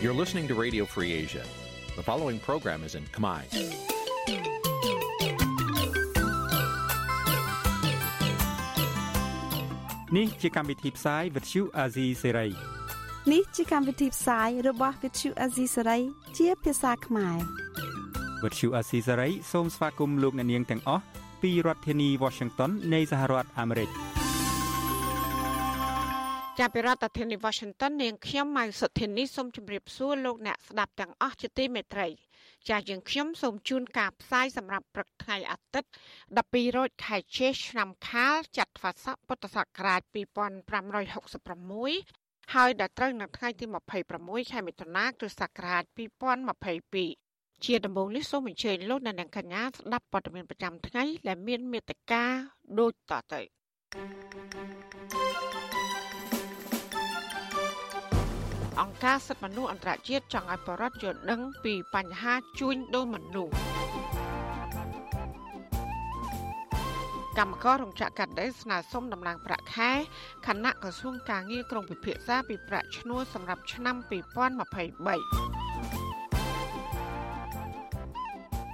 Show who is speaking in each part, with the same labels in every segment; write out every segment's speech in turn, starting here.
Speaker 1: You're listening to Radio Free Asia. The following program is in Khmer.
Speaker 2: នេះជាកម្មវិធីផ្សាយ Vuthu Azizi Serai
Speaker 3: នេះជាកម្មវិធីផ្សាយរបស់ Vuthu Azizi Serai ជា ភាសាខ្មែរ
Speaker 2: Vuthu Azizi Serai សូមស្វាគមន៍លោកអ្នកនាងទាំងអស់ពីរដ្ឋធានី Washington នៃសហរដ្ឋអាមេរិក។
Speaker 4: ចាប់ពីរដ្ឋធានី Washington នាងខ្ញុំម៉ៅសុធានីសូមជម្រាបសួរលោកអ្នកស្ដាប់ទាំងអស់ជាទីមេត្រី ចាស់យើងខ្ញុំសូមជូនការផ្សាយសម្រាប់ព្រឹកថ្ងៃអាទិត្យ12រោចខែជេសឆ្នាំខាលចត្វាស័កពុទ្ធសករាជ2566ហើយដល់ត្រូវនៅថ្ងៃទី26ខែមិថុនាគ្រិស្តសករាជ2022 ជាដំបូងនេះសូមអញ្ជើញលោកអ្នកនាងកញ្ញាស្ដាប់ព័ត៌មានប្រចាំថ្ងៃដែលមានមេត្តាដូចតទៅ thank you អង្គការសិទ្ធិមនុស្សអន្តរជាតិចង់ឲ្យបរដ្ឋយល់ដឹងពីបញ្ហាជួញដូរមនុស្សកម្មកររោងចក្រកាដេស្នើសុំដំឡើងប្រាក់ខែខណៈក្រសួងការងារក្រុងពិភាក្សាពីប្រាក់ឈ្នួលសម្រាប់ឆ្នាំ2023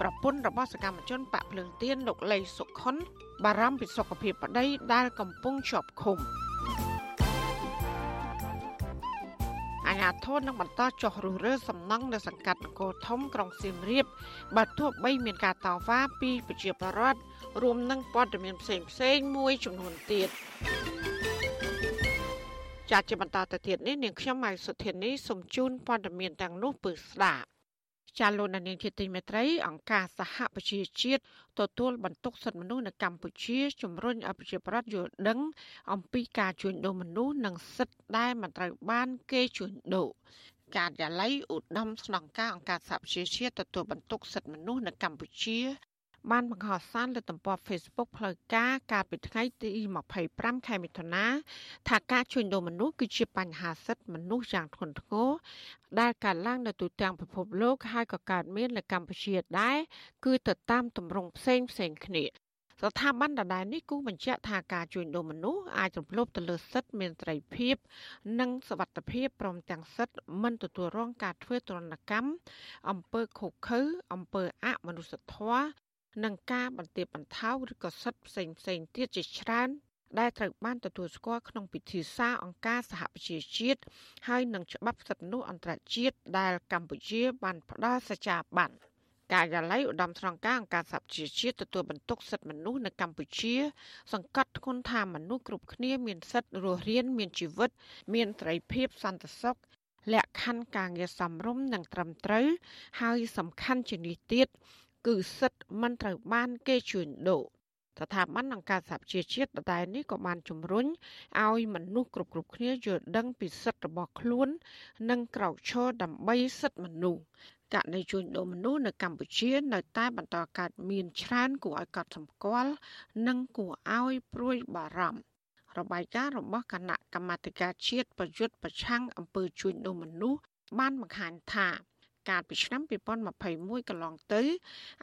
Speaker 4: ប្រពន្ធរបស់សកម្មជនបាក់ភ្លើងទៀនលោកលីសុខុន បារម្ភពីសុខភាពប្តីដែលកំពុងជាប់ឃុំ។អាជ្ញាធរនឹងបន្តចុះរុះរើសំណង់នៅសង្កាត់នគរធំក្រុងសៀមរាបបើទោះបីមានការតវ៉ាពីប្រជាពលរដ្ឋរួមនឹងព័ត៌មានផ្សេងផ្សេងមួយចំនួនទៀតចាត់ជាបន្តទៅទៀតនេះនាងខ្ញុំម៉ៃសុធានីសូមជូនព័ត៌មានទាំងនោះពឺស្ដាប់ ចាលោកនាងជាទីមេត្រីអង្គការសហប្រជាជាតិទទួលបន្ទុកសិទ្ធិមនុស្សនៅកម្ពុជាជំរុញឲ្យប្រជាប្រដ្ឋយល់ដឹង អំពីការជួញដូរមនុស្សនិងសិទ្ធិដែលមិនត្រូវបានគេជួញដូរការិយាល័យឧត្តមស្នងការអង្គការសហប្រជាជាតិទទួលបន្ទុកសិទ្ធិមនុស្សនៅកម្ពុជា បានបង្ហោះសារលើទំព័រ Facebook ផ្លូវការកាលពីថ្ងៃទី25ខែមិថុនាថាការជួញដូរមនុស្សគឺជាបញ្ហាសិទ្ធិមនុស្សយ៉ាងធ្ងន់ធ្ងរដែលកើតឡើងនៅទូទាំងពិភពលោកហើយក៏កើតមាននៅកម្ពុជាដែរគឺទៅតាមទម្រង់ផ្សេងផ្សេងគ្នាស្ថាប័នដដែលនេះគូបញ្ជាក់ថាការជួញដូរមនុស្សអាចរំលោភទៅលើសិទ្ធិមានត្រីភាព និងសវត្ថភាពព្រមទាំងសិទ្ធិមិនទទួលរងការធ្វើទរណកម្មអំពើឃុកឃៅអំពើអមនុស្សធម៌ និងការបន្ទាបបន្ថោឬក៏សិទ្ធិផ្សេងផ្សេងទៀតជាច្រើនដែលត្រូវបានទទួលស្គាល់ក្នុងពិធីសារអង្គការសហប្រជាជាតិហើយនឹងច្បាប់សិទ្ធិមនុស្សអន្តរជាតិដែលកម្ពុជាបានផ្ដល់សច្ចាប័នការិយាល័យឧត្តមស្នងការអង្គការសហប្រជាជាតិទទួលបន្ទុកសិទ្ធិមនុស្សនៅកម្ពុជា សង្កត់ធ្ងន់ថាមនុស្សគ្រប់គ្នាមានសិទ្ធិរស់រានមានជីវិត មានត្រីភាពសន្តិសុខលក្ខខណ្ឌការងារសមរម្យនិងត្រឹមត្រូវហើយសំខាន់ជានេះទៀត គឺសិទ្ធិមិនត្រូវបានគេជួញដូរស្ថាប័នអង្គការសហប្រជាជាតិដដែលនេះក៏បានជំរុញឲ្យមនុស្សគ្រប់គ្រប់គ្នាយល់ដឹងពីសិទ្ធិរបស់ខ្លួន និងក្រោកឈរដើម្បីសិទ្ធិមនុស្សករណីជួញដូរមនុស្សនៅកម្ពុជា នៅតែបន្តកើតមានច្រើនគួរឲ្យកត់សម្គាល់ និងគួរឲ្យព្រួយបារម្ភរបាយការណ៍របស់គណៈកម្មាធិការជាតិប្រយុទ្ធប្រឆាំងអំពើជួញដូរមនុស្សបានបង្ហាញថា កាលពីឆ្នាំ2021កន្លងទៅ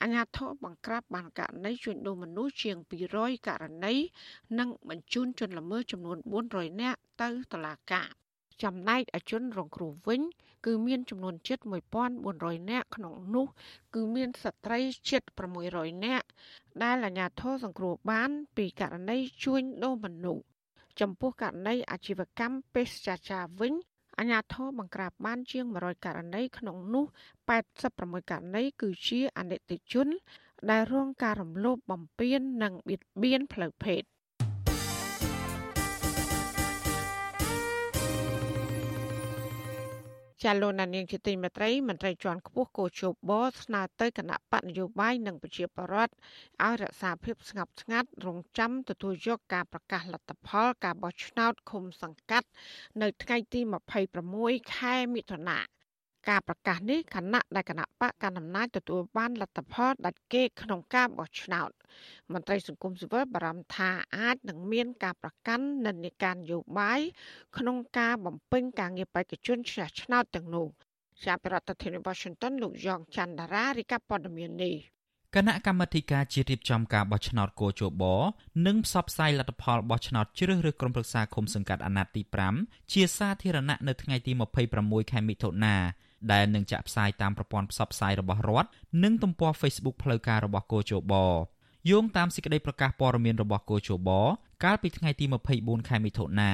Speaker 4: អាជ្ញាធរបង្ក្រាបបានករណីជួញដូរមនុស្សជាង200ករណីនិងបញ្ជូនជនល្មើសចំនួន400នាក់ទៅតុលាការចំណែកអជនរងគ្រោះវិញ គឺមានចំនួនជិត1400នាក់ក្នុងនោះ គឺមានស្ត្រីជិត600នាក់ដែលអាជ្ញាធរសង្គ្រោះបាន ពីករណីជួញដូរមនុស្សចំពោះករណីអាជីវកម្មពេទ្យចាចាវិញ អាជ្ញាធរបង្ក្រាបបានជាង100ករណីក្នុងនោះ86ករណីគឺជាអនិច្ចជន ដែលរងការរំលោភបំពាននិងបៀតបៀនផ្លូវភេទ ចាលោកនាងជាទីមេត្រីមន្ត្រីជាន់ខ្ពស់កោជបស្នើទៅគណៈបកនយោបាយនិងប្រជាប្រដ្ឋឲ្យរក្សាភាពស្ងប់ស្ងាត់រងចាំទទួលយកការប្រកាសលទ្ធផលការបោះឆ្នោតឃុំសង្កាត់ នៅថ្ងៃទី26ខែមិថុនា ការប្រកាសនេះគណៈដែលគណៈបកកណ្ដាលអំណាចទទួលបានលទ្ធផលដាច់គេក្នុងការបោះឆ្នោតមន្ត្រីសង្គមស៊ីវិលបារម្ភថាអាចនឹងមានការប្រកាន់និន្នាការនយោបាយក្នុងការបំពេញការងារបេក្ខជនឆ្នះឆ្នោតទាំងនោះជាប្រធានាធិបតី Washington លោកយ៉ងច័ន្ទដារារីកាព័ត៌មាននេះ
Speaker 5: គណៈកម្មាធិការជាតិរៀបចំការបោះឆ្នោតកោជបនិងផ្សព្វផ្សាយលទ្ធផលបោះឆ្នោតជ្រើសរើសក្រុមប្រឹក្សាឃុំសង្កាត់អាណត្តិទី5ជាសាធារណៈនៅថ្ងៃទី26ខែមិថុនា ដែលនឹងចាក់ផ្សាយតាមប្រព័ន្ធផ្សព្វផ្សាយរបស់រដ្ឋនិងទំព័រ Facebook ផ្លូវការរបស់កោជបយោងតាមសេចក្តីប្រកាសព័ត៌មានរបស់កោជបកាលពីថ្ងៃទី24ខែមិថុនា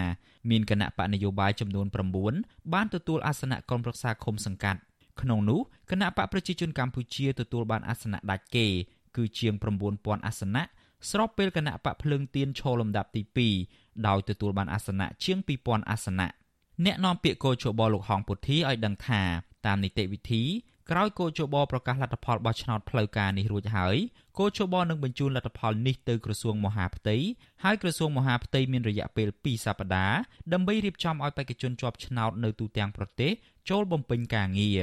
Speaker 5: មានគណៈបកនយោបាយចំនួន9បានទទួលអាសនៈក្រុមប្រឹក្សាឃុំសង្កាត់ក្នុងនោះគណៈបកប្រជាជនកម្ពុជាទទួលបានអាសនៈដាច់គេគឺជាង9000អាសនៈស្របពេលគណៈបកភ្លើងទៀនឈរលំដាប់ទី2ដោយទទួលបានអាសនៈជាង2000អាសនៈអ្នកនាំពាក្យកោជបលោកហងពុទ្ធីឲ្យដឹងថា តាមនីតិវិធីក្រោយកោជបប្រកាសលទ្ធផលបោះឆ្នោតផ្លូវការនេះរួចហើយកោជបនឹងបញ្ជូនលទ្ធផលនេះទៅក្រសួងមហាផ្ទៃហើយក្រសួងមហាផ្ទៃមានរយៈពេល2សប្តាហ៍ដើម្បីរៀបចំឲ្យបេក្ខជនជាប់ឆ្នោតនៅទូទាំងប្រទេសចូលបំពេញការងារ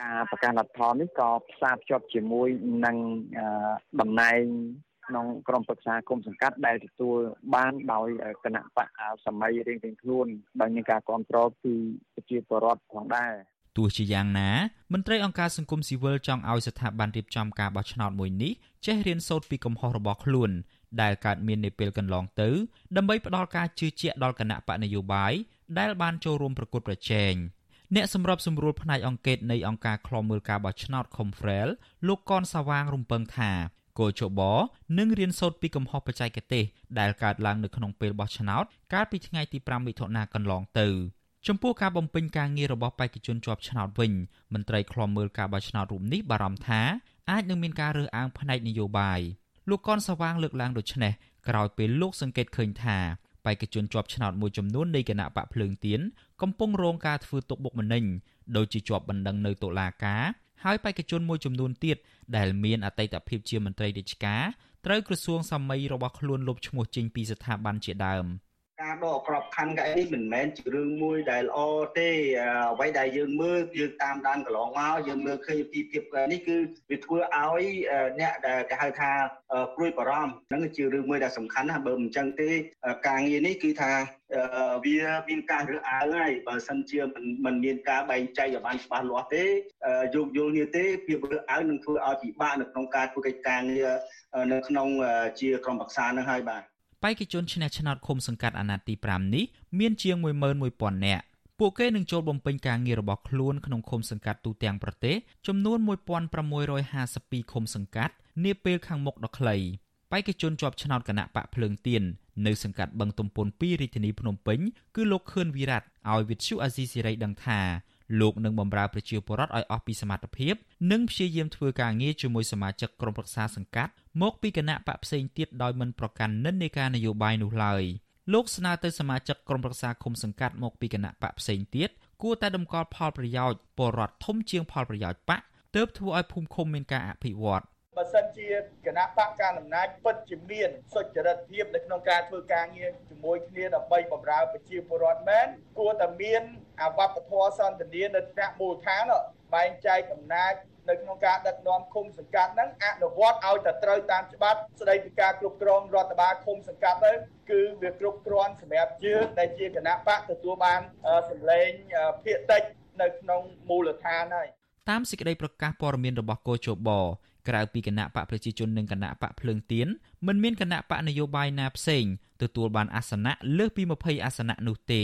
Speaker 6: ការប្រកាសលទ្ធផលនេះក៏ផ្សារភ្ជាប់ជាមួយនឹងតំណែងក្នុងក្រុមប្រឹក្សាគុំសង្កាត់ដែលទទួលបានដោយគណៈបកសម័យរៀងៗខ្លួនដោយមានការគ្រប់គ្រងពីប្រជាពលរដ្ឋផងដែរ
Speaker 5: ទោះជាយ៉ាងណាមន្ត្រីអង្គការសង្គមស៊ីវិលចង់ឲ្យស្ថាប័នរៀបចំការបោះឆ្នោតមួយនេះចេះរៀនសូត្រពីកំហុសរបស់ខ្លួនដែលកើតមាននាពេលកន្លងទៅដើម្បីផ្ដល់ការជឿជាក់ដល់គណៈបកនយោបាយដែលបានចូលរួមប្រកួតប្រជែងអ្នកសម្របសម្រួលផ្នែកអង្គការនៃអង្គការឃ្លាំមើលការបោះឆ្នោត Confrel លោកកនសាវាងរំពឹងថាគោជបនឹងរៀនសូត្រពីកំហុសបច្ចេកទេសដែលកើតឡើងនៅក្នុងពេលបោះឆ្នោតកាលពីថ្ងៃទី5មិថុនាកន្លងទៅ ចំពោះការបំពេញការងាររបស់បេក្ខជនជាប់ឆ្នោតវិញមន្ត្រីឃ្លាំមើលការបោះឆ្នោតរូបនេះបារម្ភថាអាចនឹងមានការរើសអើងផ្នែកនយោបាយលោកកនសវាងលើកឡើងដូចនេះក្រោយពេលលោកសង្កេតឃើញថាបេក្ខជនជាប់ឆ្នោតមួយចំនួននៃគណៈបកភ្លើងទៀនកំពុងរងការធ្វើទុកបុកម្នេញដោយជាជាប់បណ្ដឹងនៅតុលាការហើយបេក្ខជនមួយចំនួនទៀតដែលមានអតីតភាពជាមន្ត្រីរាជការត្រូវក្រសួងសម័យរបស់ខ្លួនលុបឈ្មោះចេញពីស្ថាប័នជាដើម។
Speaker 7: ការដកក្របខ័ណ្ឌកៅនេះមិនមែនជារឿងមួយដែលល្អទេអ្វីដែលយើងមើលយើងតាមដានកន្លងមកយើងមើលឃើញពីភាពនេះគឺវាធ្វើឲ្យអ្នកដែលគេហៅថាព្រួយបារម្ភហ្នឹងជារឿងមួយដែលសំខាន់ណាស់បើមិនចឹងទេការងារនេះគឺថាវាមានការរើសអើងហើយបើសិនជាមិនមិនមានការបែងចែកឲ្យបានច្បាស់លាស់ទេយោគយល់គ្នាទេភាពរើសអើងនឹងធ្វើឲ្យពិបាកនៅក្នុងការធ្វើកិច្ចការងារនៅក្នុងជាក្រុមប្រឹក្សានឹងហើយបាទ
Speaker 5: បេក្ខជនឈ្នះឆ្នោតឃុំសង្កាត់អាណត្តិទី5នេះមានជាង11000នាក់ពួកគេនឹងចូលបំពេញការងាររបស់ខ្លួនក្នុងឃុំសង្កាត់ទូទាំងប្រទេសចំនួន1652ឃុំសង្កាត់នាពេលខាងមុខដ៏ខ្លីបេក្ខជនជាប់ឆ្នោតគណៈបកភ្លើងទៀននៅសង្កាត់បឹងទំពុន2រាជធានីភ្នំពេញគឺលោកខឿនវិរៈឲ្យវិទ្យុអាស៊ីសេរីដឹងថា លោកនឹងបម្រើប្រជាពលរដ្ឋឲ្យអស់ពីសមត្ថភាព និងព្យាយាមធ្វើការងារជាមួយសមាជិកក្រុមប្រឹក្សាសង្កាត់មកពីគណៈបកផ្សេងទៀតដោយមិនប្រកាន់និន្នាការនយោបាយនោះឡើយលោកស្នើទៅសមាជិកក្រុមប្រឹក្សាឃុំសង្កាត់មកពីគណៈបកផ្សេងទៀតគួរតែតម្កល់ផលប្រយោជន៍ពលរដ្ឋធំជាងផលប្រយោជន៍បកទើបធ្វើឲ្យភូមិឃុំមានការអភិវឌ្ឍ
Speaker 7: បើសិនជាគណៈបកកណ្ដាលអំណាចពិតជាមានសុចរិតភាពនៅក្នុងការធ្វើការងារជាមួយគ្នាដើម្បីបម្រើប្រជាពលរដ្ឋមែនគួរតែមានអវត្តធម៌សន្តានានៅថ្នាក់មូលដ្ឋានបែងចែកអំណាចនៅក្នុងការដឹកនាំឃុំសង្កាត់ហ្នឹងអនុវត្តឲ្យតែត្រូវតាមច្បាប់ស្ដីពីការគ្រប់គ្រងរដ្ឋបាលឃុំសង្កាត់ទៅគឺវាគ្រប់គ្រាន់សម្រាប់យើងដែលជាគណៈបកទទួលបានសម្លេងភាគតិចនៅក្នុងមូលដ្ឋានហើយ
Speaker 5: តាមសេចក្តីប្រកាសព័ត៌មានរបស់កោជប ក្រៅពីគណៈបកប្រជាជននិងគណៈបកភ្លើងទៀនមិនមានគណៈបកនយោបាយណាផ្សេងទទួលបានអាសនៈលើសពី20អាសនៈនោះទេ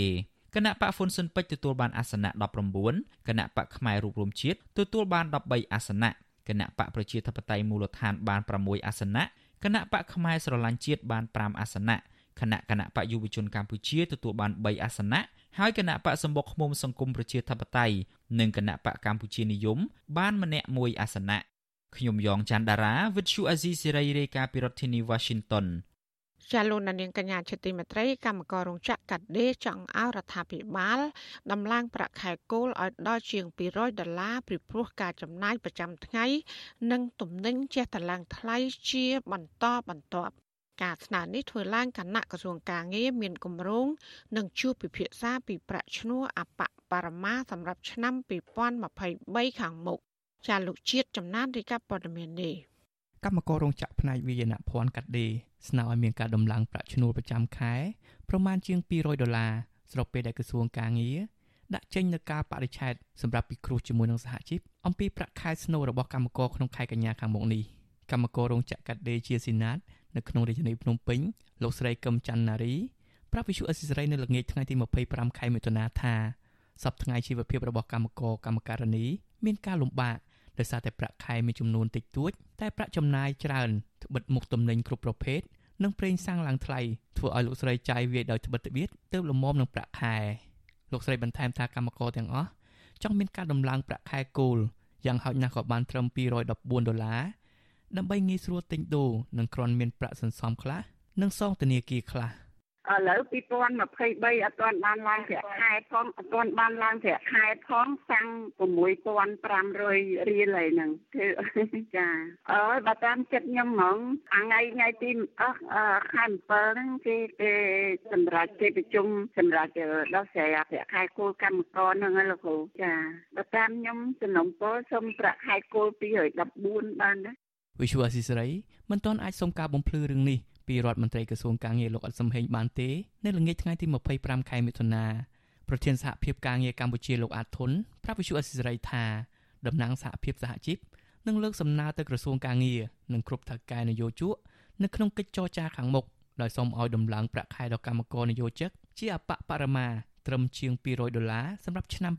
Speaker 5: គណៈបកហ៊ុនស៊ិនពេជ្រទទួលបានអាសនៈ19គណៈបកផ្នែករូបរមជាតិទទួលបាន13អាសនៈគណៈបកប្រជាធិបតេយ្យមូលដ្ឋានបាន6អាសនៈគណៈបកផ្នែកស្រឡាញ់ជាតិបាន5អាសនៈគណៈគណៈបកយុវជនកម្ពុជាទទួលបាន3អាសនៈហើយគណៈបកសម្បុកឃុំសង្គមប្រជាធិបតេយ្យនិងគណៈបកកម្ពុជានិយម បានម្នាក់មួយអាសនៈ ខ្ញុំយ៉ងច័ន្ទដារាវិទ្យុអាស៊ីសេរីរាយការណ៍ពីរដ្ឋធានី Washington
Speaker 4: ចាលោកនាងកញ្ញាជាទីមេត្រីកម្មកររោងចក្រកាត់ដេរចង់ឲ្យរដ្ឋាភិបាលដំឡើងប្រាក់ខែគោលឲ្យដល់ជាង200ដុល្លារពីព្រោះការចំណាយប្រចាំថ្ងៃ និងទំនិញចេះតែឡើងថ្លៃជាបន្តបន្ទាប់ការស្នើនេះធ្វើឡើងគណៈក្រសួងការងារមានគម្រោងនឹងជួបពិភាក្សាពីប្រាក់ឈ្នួលអបបរមាសម្រាប់ឆ្នាំ2023ខាងមុខ ចាលោកជាតិចំណានរាយការណ៍ព័ត៌មាននេះ
Speaker 8: កម្មកររោងចក្រផ្នែកវិញ្ញាណភ័ណ្ឌកាត់ដេរស្នើឲ្យមានការដំឡើងប្រាក់ឈ្នួលប្រចាំខែប្រមាណជាង200ដុល្លារស្របពេលដែលក្រសួងការងារដាក់ចេញនូវការបរិច្ឆេទសម្រាប់ពិគ្រោះជាមួយនឹងសហជីពអំពីប្រាក់ខែស្នូលរបស់កម្មករក្នុងខែកញ្ញាខាងមុខនេះកម្មកររោងចក្រកាត់ដេរជាស៊ីណាតនៅក្នុងរាជធានីភ្នំពេញលោកស្រីកឹមច័ន្ទណារីប្រាប់វិសុអេស៊ីសរ៉ៃនៅល្ងាចថ្ងៃទី25ខែមិថុនាថាសប្តាហ៍ថ្ងៃជីវភាពរបស់កម្មករកម្មការិនីមានការលំបាក ដោយសារតែប្រាក់ខែមានចំនួនតិចតួចតែប្រាក់ចំណាយច្រើនត្បិតមុខទំនិញគ្រប់ប្រភេទនិងប្រេងសាំងឡើងថ្លៃធ្វើឲ្យលោកស្រីចាយវាយដោយត្បិតត្បៀតទើបលំមនឹងប្រាក់ខែលោកស្រីបន្ថែមថាកម្មករទាំងអស់ចង់មានការដំឡើងប្រាក់ខែគោលយ៉ាងហោចណាស់ក៏បានត្រឹម214ដុល្លារដើម្បីងាយស្រួលទិញដូរនិងគ្រាន់មានប្រាក់សន្សំខ្លះនិងសងធនាគារខ្លះ។
Speaker 9: ឥឡូវ2023អត់ទាន់បានឡើងប្រាក់ខែផងអត់ទាន់បានឡើងប្រាក់ខែផងសាំង6500រៀលហើយហ្នឹងគឺចាអើយបើតាមចិត្តខ្ញុំហ្មងថ្ងៃថ្ងៃទីអស់ខែ7ហ្នឹងគេគេសម្រាប់គេប្រជុំសម្រាប់ដោះស្រាយប្រាក់ខែគោលកម្មករហ្នឹងលោកគ្រូចាបើតាមខ្ញុំសំណុំពរសូមប្រាក់ខែគោល214បានណា
Speaker 8: វិសុវអសិសរីមិនទាន់អាចសុំការបំភ្លឺរឿងនេះ ពីរដ្ឋមន្ត្រីក្រសួងកាងារលោកអត់សំហេងបានទេនៅល្ងាចថ្ងៃទី25ខែមិថុនាប្រធានសហភាពការងារកម្ពុជាលោកអាតធុនប្រាប់វិទ្យុអសិរ័យថាតំណាងសហភាពសហជីពនឹងលើកសំណើទៅក្រសួងកាងារនិងគ្រប់ថៅកែនយោជកនៅក្នុងកិច្ចចរចាខាងមុខដោយសូមឲ្យដំឡើងប្រាក់ខែដល់កម្មករនយោជកជាអបបរមាត្រឹមជាង200ដុល្លារសម្រាប់ឆ្នាំ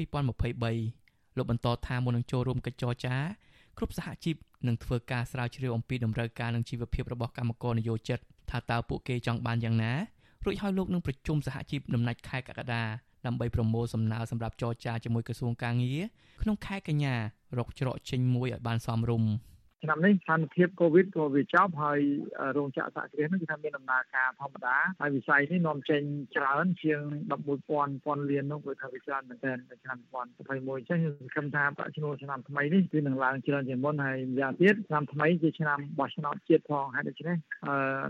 Speaker 8: 2023លោកបន្តថាមុននឹងចូលរួមកិច្ចចរចាគ្រប់សហជីពនឹងធ្វើការស្រាវជ្រាវអំពីតម្រូវការនិងជីវភាពរបស់កម្មករនយោជិត ថាតើពួកគេចង់បានយ៉ាងណារួចហើយលោកនឹងប្រជុំសហជីពដំណាច់ខែកក្កដាដើម្បីប្រមូលសំណើសម្រាប់ចរចាជាមួយក្រសួងកាងារក្នុងខែកញ្ញារកច្រកចេញមួយឲ្យបានសមរម្យ
Speaker 6: ឆ្នាំនេះស្ថានភាពកូវីដក៏វាចប់ហើយរោងចក្រសហគ្រាសនោះគឺថាមានដំណើរការធម្មតាហើយវិស័យនេះនាំចេញច្រើនជាង11000ពាន់លាននោះគឺថាវាច្រើនមែនទែននៅឆ្នាំ2021អញ្ចឹងខ្ញុំសង្ឃឹមថាប្រាក់ឈ្នួលឆ្នាំថ្មីនេះគឺនឹងឡើងច្រើនជាងមុនហើយម្យ៉ាងទៀតឆ្នាំថ្មីជាឆ្នាំបោះឆ្នោតជាតិផងហើយដូច្នេះ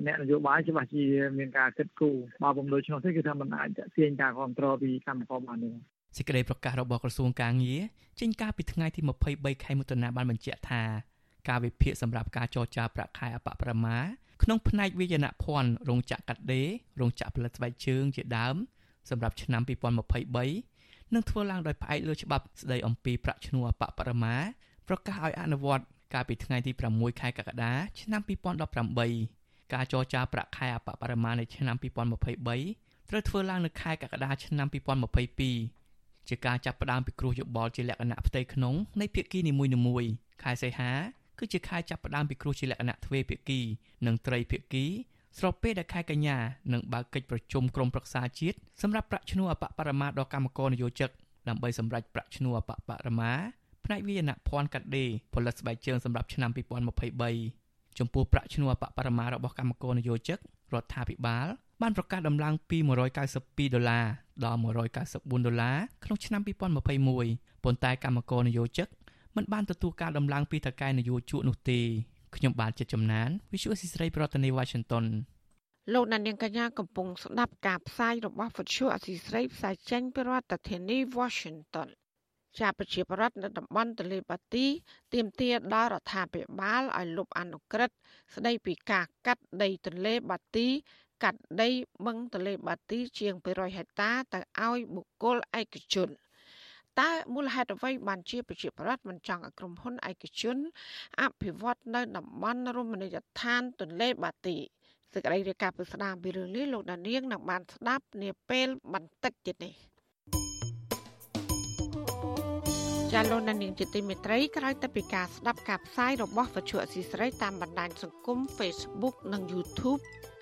Speaker 6: អ្នកនយោបាយច្បាស់ជាមានការគិតគូរបើពុំដូច្នោះទេគឺថាมันអាចទាញការគ្រប់គ្រងពីកម្មករបានទេ
Speaker 8: សេចក្តីប្រកាសរបស់ក្រសួងកាងារចេញកាលពីថ្ងៃទី23ខែមិថុនាបានបញ្ជាក់ថា ការវិភាគសម្រាប់ការចរចាប្រាក់ខែអបប្រមាក្នុងផ្នែកវិញ្ញាណភ័ណ្ឌរោងចក្រកាត់ដេររោងចក្រផលិតស្បែកជើងជាដើមសម្រាប់ឆ្នាំ2023នឹងធ្វើឡើងដោយផ្អែកលើច្បាប់ស្តីអំពីប្រាក់ឈ្នួលអបប្រមាប្រកាសឲ្យអនុវត្តកាលពីថ្ងៃទី6ខែកក្កដាឆ្នាំ2018ការចរចាប្រាក់ខែអបបរមានៃឆ្នាំ2023ត្រូវធ្វើឡើងនៅខែកក្កដាឆ្នាំ2022ជាការចាប់ផ្ដើមពីគ្រោះយោបល់ជាលក្ខណៈផ្ទៃក្នុងនៃភាគីនីមួយៗខែសីហា គឺជាខែចាប់ផ្ដើមពីគ្រោះជាលក្ខណៈទ្វេភាគី និងត្រីភាគីស្របពេលដែលខែកញ្ញានឹងបើកកិច្ចប្រជុំក្រុមប្រឹក្សាជាតិសម្រាប់ប្រាក់ឈ្នួលអបបរមាដល់កម្មករនយោជិកដើម្បីសម្រេចប្រាក់ឈ្នួលអបបរមាផ្នែកវិញ្ញាណភ័ណ្ឌកាត់ដេរផលិតស្បែកជើងសម្រាប់ឆ្នាំ2023ចំពោះប្រាក់ឈ្នួលអបបរមារបស់កម្មករនយោជិករដ្ឋាភិបាលបានប្រកាសដំឡើងពី192ដុល្លារដល់194ដុល្លារក្នុងឆ្នាំ2021ប៉ុន្តែកម្មករនយោជិក មិនបានទទួលការដំឡើងពីថៅកែនយោជកនោះទេខ្ញុំបានចិត្តចំណាន Visual ស៊ីស្រីប្រធានាទី Washington
Speaker 4: លោកនាងកញ្ញាកំពុងស្ដាប់ការផ្សាយរបស់ Visual អសីស្រីផ្សាយចេញពីរដ្ឋធានី Washington ជាប្រជាប្រដ្ឋនៅតំបន់ទលេបាទីទាមទារដល់រដ្ឋាភិបាលឲ្យលុបអនុក្រឹត្យស្ដីពីការកាត់ដីទន្លេបាទី កាត់ដីបឹងទន្លេបាទីជាង200ហិកតាទៅឲ្យបុគ្គលឯកជន។ តើមូលហេតុអ្វីបានជាប្រជាប្រដ្ឋមិនចង់ឲ្យក្រុមហ៊ុនឯកជនអភិវឌ្ឍនៅតំបន់រមណីយដ្ឋានទន្លេបាទីសេចក្តីរាយការណ៍ពីស្ដាមពីរឿងនេះលោកដានៀងនឹងបានស្ដាប់នាពេលបន្តិចទៀតនេះចាលោកដានៀងជាទីមេត្រីក្រោយទៅពីការស្ដាប់ការផ្សាយរបស់វិទ្យុអសីស្រីតាមបណ្ដាញសង្គម Facebook និង YouTube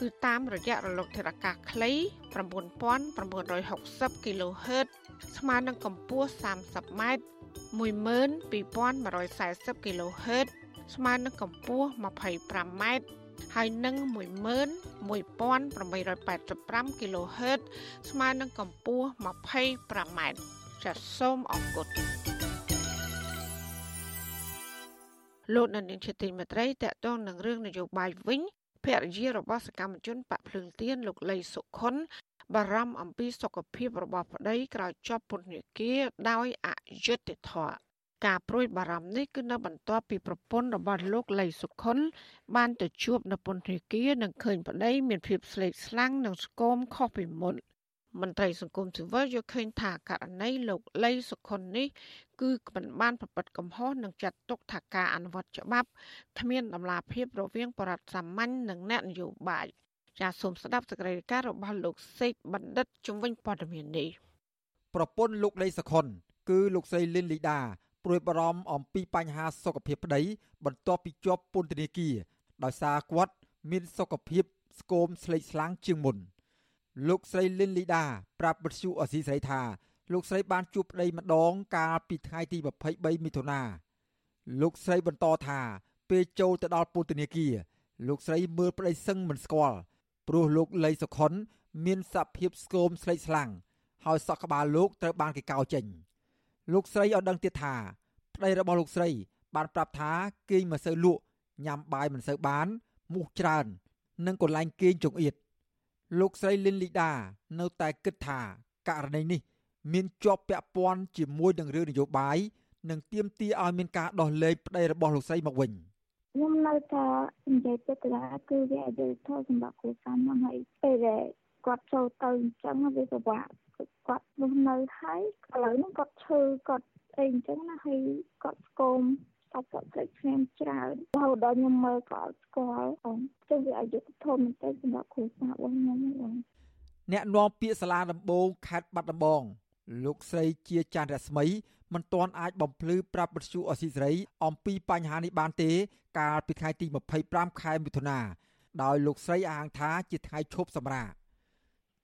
Speaker 4: គឺតាមរយៈរលកធាតុអាកាសខ្លី9960 kHz ស្មើនឹងកម្ពស់ 30m 12140 kHz ស្មើនឹងកម្ពស់ 25m ហើយនឹង11885 kHz ស្មើនឹងកម្ពស់ 25m ចាសសូមអរគុណលោកនៅនាងជាទីមេត្រីតកតងនឹងរឿងនយោបាយវិញ ភរិយារបស់សកម្មជនបកភ្លើងទៀនលោកលីសុខុនបារម្ភអំពីសុខភាពរបស់ប្តីក្រោយជាប់ពន្ធនាគារដោយអយុត្តិធម៌ការព្រួយបារម្ភនេះគឺនៅបន្ទាប់ពីប្រពន្ធរបស់លោកលីសុខុន បានទៅជួបនៅពន្ធនាគារនិងឃើញប្តីមានភាពស្លេកស្លាំងនិងស្គមខុសពីមុន មន្ត្រីសង្គមស៊ីវិលយល់ឃើញថាករណីលោកលីសុខុននេះគឺមិនបានប្រព្រឹត្តកំហុសនិងចាត់ទុកថាការអនុវត្តច្បាប់គ្មានដំណាភាពរវាងបរិបទសាមញ្ញនិងអ្នកនយោបាយចាសសូមស្ដាប់សេចក្តីរាយការណ៍របស់លោកសេកបណ្ឌិតជំនាញព័ត៌មាននេះ
Speaker 10: ប្រពន្ធលោកលីសុខុន គឺលោកស្រីលីនលីដាព្រួយបារម្ភអំពីបញ្ហាសុខភាពប្តី បន្ទាប់ពីជាប់ពន្ធនាគារដោយសារគាត់មានសុខភាពស្គមស្លេកស្លាំងជាងមុន លោកស្រីលីនលីដាប្រាប់បទសុអសីស្រីថាលោកស្រីបានជួបប្តីម្ដងកាលពីថ្ងៃទី23មិថុនាលោកស្រីបន្តថាពេលចូលទៅដល់ពន្ធនាគារលោកស្រីមើលប្តីសឹងមិនស្គាល់ព្រោះលោកលីសុខុន មានសភាពស្គមស្លេកស្លាំងហើយសក់ក្បាលលោកត្រូវបានគេកោចេញ លោកស្រីឲ្យដឹងទៀតថាប្តីរបស់លោកស្រី បានប្រាប់ថាគេងមិនសូវលក់ញ៉ាំបាយមិនសូវបានមូសច្រើន និងកន្លែងគេងចង្អៀត លោកស្រីលីនលីដា នៅតែគិតថាករណីនេះ មានជាប់ពាក់ព័ន្ធជាមួយនឹងរឿងនយោបាយនិងទាមទារឲ្យមានការដោះលែងប្តីរបស់លោកស្រីមកវិញ
Speaker 11: ខ្ញុំនៅតែនិយាយទៅថាគឺវាអយុត្តិធម៌សម្រាប់គ្រួសារខ្ញុំហើយពេលដែលគាត់ចូលទៅអញ្ចឹងវាពិបាកគាត់នោះនៅហើយឥឡូវហ្នឹងគាត់ឈឺគាត់អីអញ្ចឹងណាហើយគាត់ស្គម សាច់គាត់ភ្លេចខ្ញុំច្រើនរហូតដល់ខ្ញុំមើលក៏អត់ស្គាល់អញ្ចឹងវាអយុត្តិធម៌មែនទែនសម្រាប់គ្រួសាររបស់ខ្ញុំហ្នឹង
Speaker 10: អ្នកនាំពាក្យសាលាដំបងខេត្តបាត់ដំបងលោកស្រីជាច័ន្ទរស្មីមិនទាន់អាចបំភ្លឺប្រាប់បទសុអសីសេរីអំពីបញ្ហានេះបានទេ កាលពីថ្ងៃទី25ខែមិថុនាដោយលោកស្រីអះអាងថាជាថ្ងៃឈប់សម្រាក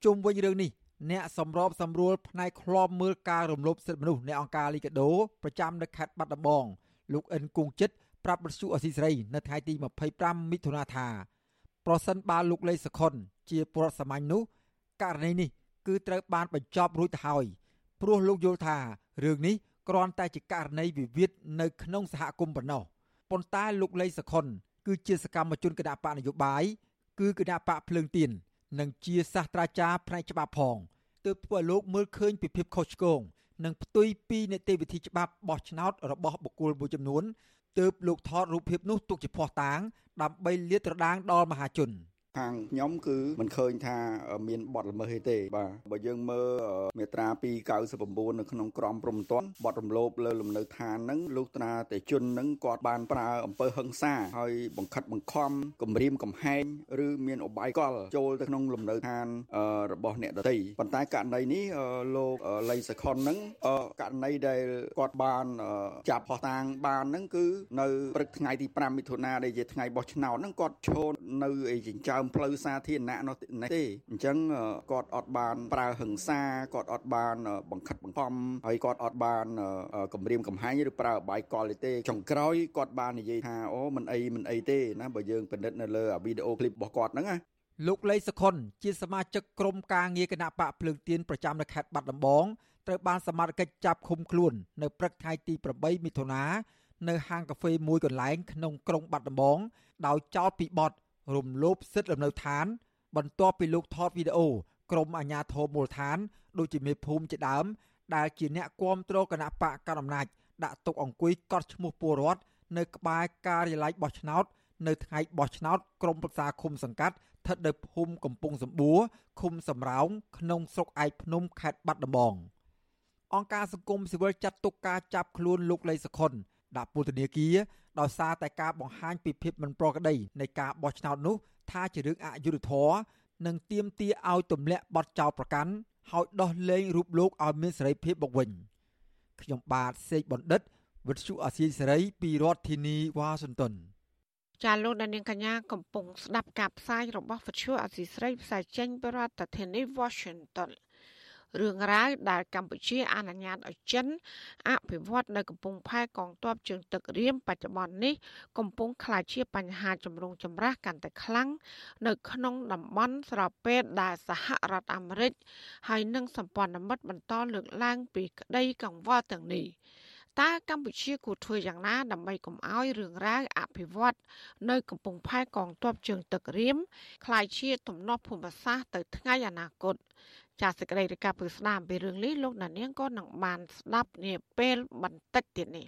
Speaker 10: ជុំវិញរឿងនេះអ្នកសម្របសម្រួលផ្នែកឃ្លាំមើលការរំលោភសិទ្ធិមនុស្សនៃអង្គការលីកាដូប្រចាំនៅខេត្តបាត់ដំបង លោកអិនគង់ចិត្តប្រាប់បទសុអសីសេរីនៅថ្ងៃទី25មិថុនាថាប្រសិនបើលោកលេសខុន ជាពលរដ្ឋសាមញ្ញនោះករណីនេះគឺត្រូវបានបញ្ចប់រួចទៅហើយព្រោះលោកយល់ថារឿងនេះគ្រាន់តែជាករណីវិវាទនៅក្នុងសហគមន៍ប៉ុណ្ណោះប៉ុន្តែលោកលីសខុន គឺជាសកម្មជនគណៈបកនយោបាយគឺគណៈបកភ្លើងទៀននិងជាសាស្ត្រាចារ្យផ្នែកច្បាប់ផងទើបធ្វើឲ្យលោកមើលឃើញពីភាពខុសឆ្គង និងផ្ទុយពីនីតិវិធីច្បាប់បោះឆ្នោតរបស់បុគ្គលមួយចំនួនទើបលោកថតរូបភាពនោះទុកជាភ័ស្តុតាងដើម្បីលាតត្រដាងដល់មហាជន។
Speaker 12: ខាងខ្ញុំគឺមិនឃើញថាមានបទល្មើសទេបាទបើយើងមើលមាត្រា299នៅក្នុងក្រមព្រំប្រទានបទរំលោភលើលំនៅឋានហ្នឹងលោកត្រាតេជនហ្នឹងគាត់បានប្រើអំពើហិង្សាហើយបង្ខិតបង្ខំគំរាមកំហែងឬមានអបាយកលចូលទៅក្នុងលំនៅឋានរបស់អ្នកដទៃប៉ុន្តែករណីនេះលោកលីសខុនហ្នឹងករណីដែលគាត់បានចាប់ផោះតាងបានហ្នឹងគឺនៅព្រឹកថ្ងៃទី5មិថុនាដែលជាថ្ងៃបោះឆ្នោតហ្នឹងគាត់ឈរនៅឯចិញ្ចើមផ្លូវសាធារណៈនោះទេអញ្ចឹងគាត់អត់បានប្រើហិង្សាគាត់អត់បានបង្ខិតបង្ខំហើយគាត់អត់បានគំរាមកំហែងឬប្រើអបាយកលទេចុងក្រោយគាត់បាននិយាយថាអូមិនអីមិនអីទេណាបើយើងពិនិត្យនៅលើវីដេអូឃ្លីបរបស់គាត់ហ្នឹងណា
Speaker 10: លោកលីសខុនជាសមាជិកក្រុមការងារគណៈបកភ្លើងទៀនប្រចាំនៅខេត្តបាត់ដំបងត្រូវបានសមត្ថកិច្ចចាប់ឃុំខ្លួននៅព្រឹកថ្ងៃទី8មិថុនានៅហាងកាហ្វេមួយកន្លែងក្នុងក្រុងបាត់ដំបងដោយចោទពីបទ រំលោភសិទ្ធិលំនៅឋាន បន្ទាប់ពីលោកថតវីដេអូក្រុមអាជ្ញាធរមូលដ្ឋាន ដូចជាមេភូមិជាដើម ដែលជាអ្នកគាំទ្រគណៈបកកណ្ដាលអំណាចដាក់ទុកអង្គុយកត់ឈ្មោះពលរដ្ឋនៅក្បែរការិយាល័យបោះឆ្នោត នៅថ្ងៃបោះឆ្នោតក្រុមប្រឹក្សាឃុំសង្កាត់ស្ថិតនៅភូមិកំពង់សម្បួរឃុំសំរោងក្នុងស្រុកឯកភ្នំខេត្តបាត់ដំបងអង្គការសង្គមស៊ីវិលចាត់ទុកការចាប់ខ្លួនលោកលីសខុនដាក់ពន្ធនាគារ ដោយសារតែការបង្ហាញពីភាពមិនប្រក្រតីនៃការបោះឆ្នោតនោះថាជារឿងអយុត្តិធម៌និងទាមទារឲ្យទម្លាក់បទចោទប្រកាន់ហើយដោះលែងរូបលោកឲ្យមានសេរីភាពមកវិញខ្ញុំបាទសេកបណ្ឌិតវិទ្យុអាស៊ីសេរីពីរដ្ឋធានីវ៉ាស៊ីនតោន
Speaker 4: ចាលោកដានៀងកញ្ញាកំពុងស្ដាប់ការផ្សាយរបស់វិទ្យុអាស៊ីសេរីផ្សាយចេញពីរដ្ឋធានី Washington រឿងរ៉ាវដែលកម្ពុជាអនុញ្ញាតឲ្យចិនអភិវឌ្ឍនៅកំពង់ផែកងទ័ពជើងទឹករៀមបច្ចុប្បន្ននេះកំពុងក្លាយជាបញ្ហាចម្រូងចម្រាសកាន់តែខ្លាំងនៅក្នុងតំបន់ស្របពេលដែលសហរដ្ឋអាមេរិកហើយនិងសម្ព័ន្ធមិត្តបន្តលើកឡើងពីក្តីកង្វល់ទាំងនេះ តើកម្ពុជាគួរធ្វើយ៉ាងណាដើម្បីកុំឲ្យរឿងរ៉ាវអភិវឌ្ឍនៅកំពង់ផែកងទ័ពជើងទឹករៀមคล้ายជាទំនាស់ភូមិសាស្ត្រទៅថ្ងៃអនាគត ចាសសេចក្តីរាយការណ៍ពីស្ដាមពីរឿងនេះលោកណានៀងក៏នឹងបានស្ដាប់នាពេលបន្តិចទៀតនេះ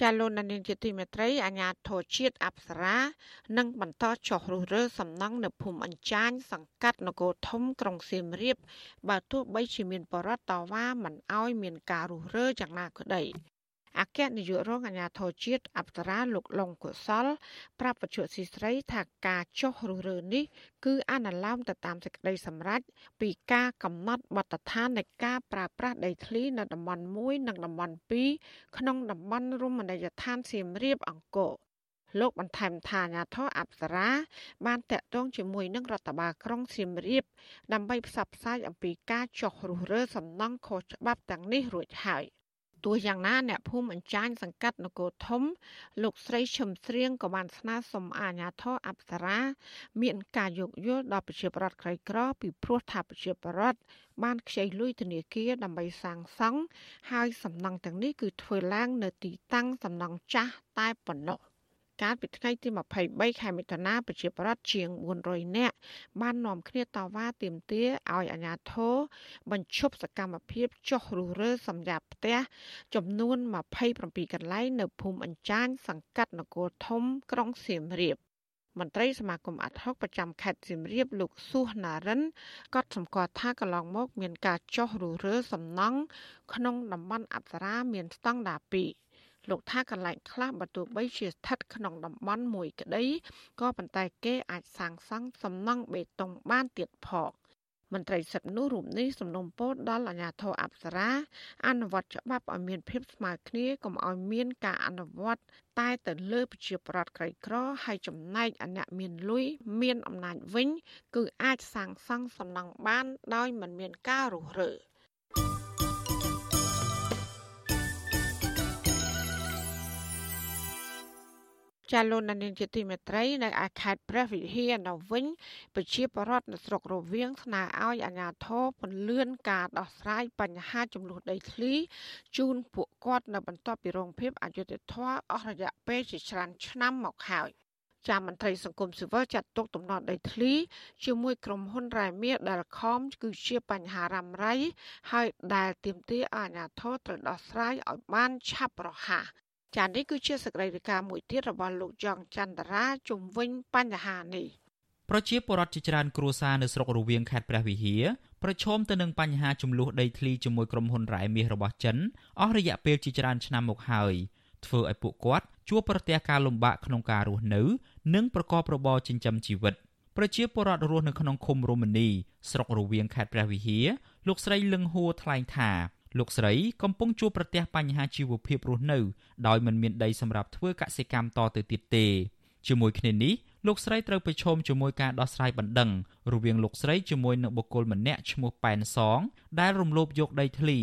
Speaker 4: ចាលោកនានីជាទីមេត្រីអាញាធរជាតិអប្សរានឹងបន្តចុះរុះរើសំណង់នៅភូមិអញ្ចាញសង្កាត់នគរធំក្រុងសៀមរាបបើទោះបីជាមានបរិវត្តតវ៉ាមិនអោយមានការរុះរើយ៉ាងណាក្តី អគ្គនាយករងអាជ្ញាធរជាតិអប្សរាលោកលងកុសល ប្រាប់បច្ចុប្បន្នស៊ីស្រីថាការចុះរុះរើនេះគឺអនុលោមទៅតាមសេចក្តីសម្រេចពីការកំណត់បទដ្ឋាននៃការប្រើប្រាស់ដីធ្លីនៅតំបន់1និងតំបន់2ក្នុងតំបន់រមណីយដ្ឋានសៀមរាបអង្គរលោកបន្ថែមថាអាញាធរអប្សរា បានតាក់ទងជាមួយនឹងរដ្ឋបាលក្រុងសៀមរាបដើម្បីផ្សព្វផ្សាយអំពីការចុះរុះរើសំណង់ខុសច្បាប់ទាំងនេះរួចហើយ។ ទោះយ៉ាងណាអ្នកភូមិអញ្ចាញសង្កាត់នគរធំ លោកស្រីឈឹមស្រៀងក៏បានស្នើសុំអាជ្ញាធរអប្សរា មានការយោគយល់ដល់ប្រជាប្រដ្ឋក្រីក្រ ពីព្រោះថាប្រជាប្រដ្ឋបានខ្ចីលុយធនាគារដើម្បីសាងសង់ហើយសំណង់ទាំងនេះគឺធ្វើឡើងនៅទីតាំងសំណង់ចាស់តែប៉ុណ្ណោះ កាលពីថ្ងៃទី23ខែមិថុនាប្រជាប្រដ្ឋជាង400នាក់បាននាំគ្នាតវ៉ាទាមទារឲ្យអាជ្ញាធរបញ្ឈប់សកម្មភាពចុះរុះរើសម្រាប់ផ្ទះចំនួន27កន្លែងនៅភូមិអញ្ចាញសង្កាត់នគរធំក្រុងសៀមរាបមន្ត្រីសមាគមអាត់ហុកប្រចាំខេត្តសៀមរាបលោកសួសណារិនក៏សម្គាល់ថាកន្លងមកមានការចុះរុះរើសំណង់ក្នុងតំបន់អប្សរាមានស្តង់ដារ2 លោកថាកន្លែងខ្លះបើទោះបីជាស្ថិតក្នុងតំបន់មួយក្តីក៏ប៉ុន្តែគេអាចសាងសង់សំណង់បេតុងបានទៀតផងមន្ត្រីសិទ្ធិនោះរូបនេះសំណុំពរដល់អាជ្ញាធរអប្សរា អនុវត្តច្បាប់ឲ្យមានភាពស្មើគ្នាកុំឲ្យមានការអនុវត្តតែទៅលើប្រជាប្រដ្ឋក្រីក្រហើយចំណែកអអ្នកមានលុយមានអំណាចវិញ គឺអាចសាងសង់សំណង់បានដោយមិនមានការរុះរើ ចាលោកនានីជាទីមេត្រីនៅឯខេត្តព្រះវិហារនៅវិញប្រជាពលរដ្ឋនៅស្រុករវៀងស្នើឲ្យអាជ្ញាធរពន្លឿនការដោះស្រាយបញ្ហាចំនួនដីធ្លីជូនពួកគាត់នៅបន្ទាប់ពីរងភាពអយុត្តិធម៌អស់រយៈពេលជាច្រើនឆ្នាំមកហើយចាមន្ត្រីសង្គមស៊ីវិលចាត់ទុកដំណត់ដីធ្លីជាមួយក្រុមហ៊ុនរ៉ែមៀដែលខំគឺជាបញ្ហារ៉ាំរ៉ៃហើយដែលទាមទារអាជ្ញាធរត្រូវដោះស្រាយឲ្យបានឆាប់រហ័ស ចានេះគឺជាសកម្មភាពមួយទៀតរបស់លោកយ៉ងច័ន្ទរាជំវិញបញ្ហានេះ
Speaker 5: ប្រជាពលរដ្ឋជាច្រើនគ្រួសារនៅស្រុករវៀងខេត្តព្រះវិហារប្រឈមទៅនឹងបញ្ហាចំនួនដីធ្លីជាមួយក្រុមហ៊ុនរ៉ែមាសរបស់ចិនអស់រយៈពេលជាច្រើនឆ្នាំមកហើយធ្វើឲ្យពួកគាត់ជួបប្រទះការលំបាកក្នុងការរស់នៅ និងប្រកបរបរចិញ្ចឹមជីវិតប្រជាពលរដ្ឋរស់នៅក្នុងឃុំរមនីស្រុករវៀងខេត្តព្រះវិហារលោកស្រីលឹងហួរថ្លែងថា លោកស្រីកំពុងជួបប្រទះបញ្ហាជីវភាពរស់នៅដោយមិនមានដីសម្រាប់ធ្វើកសិកម្មតទៅទៀតទេជាមួយគ្នានេះលោកស្រីត្រូវប្រឈមជាមួយការដោះស្រាយបណ្ដឹងរវាងលោកស្រីជាមួយនឹងបុគ្គលម្នាក់ឈ្មោះប៉ែនសង ដែលរំលោភយកដីធ្លី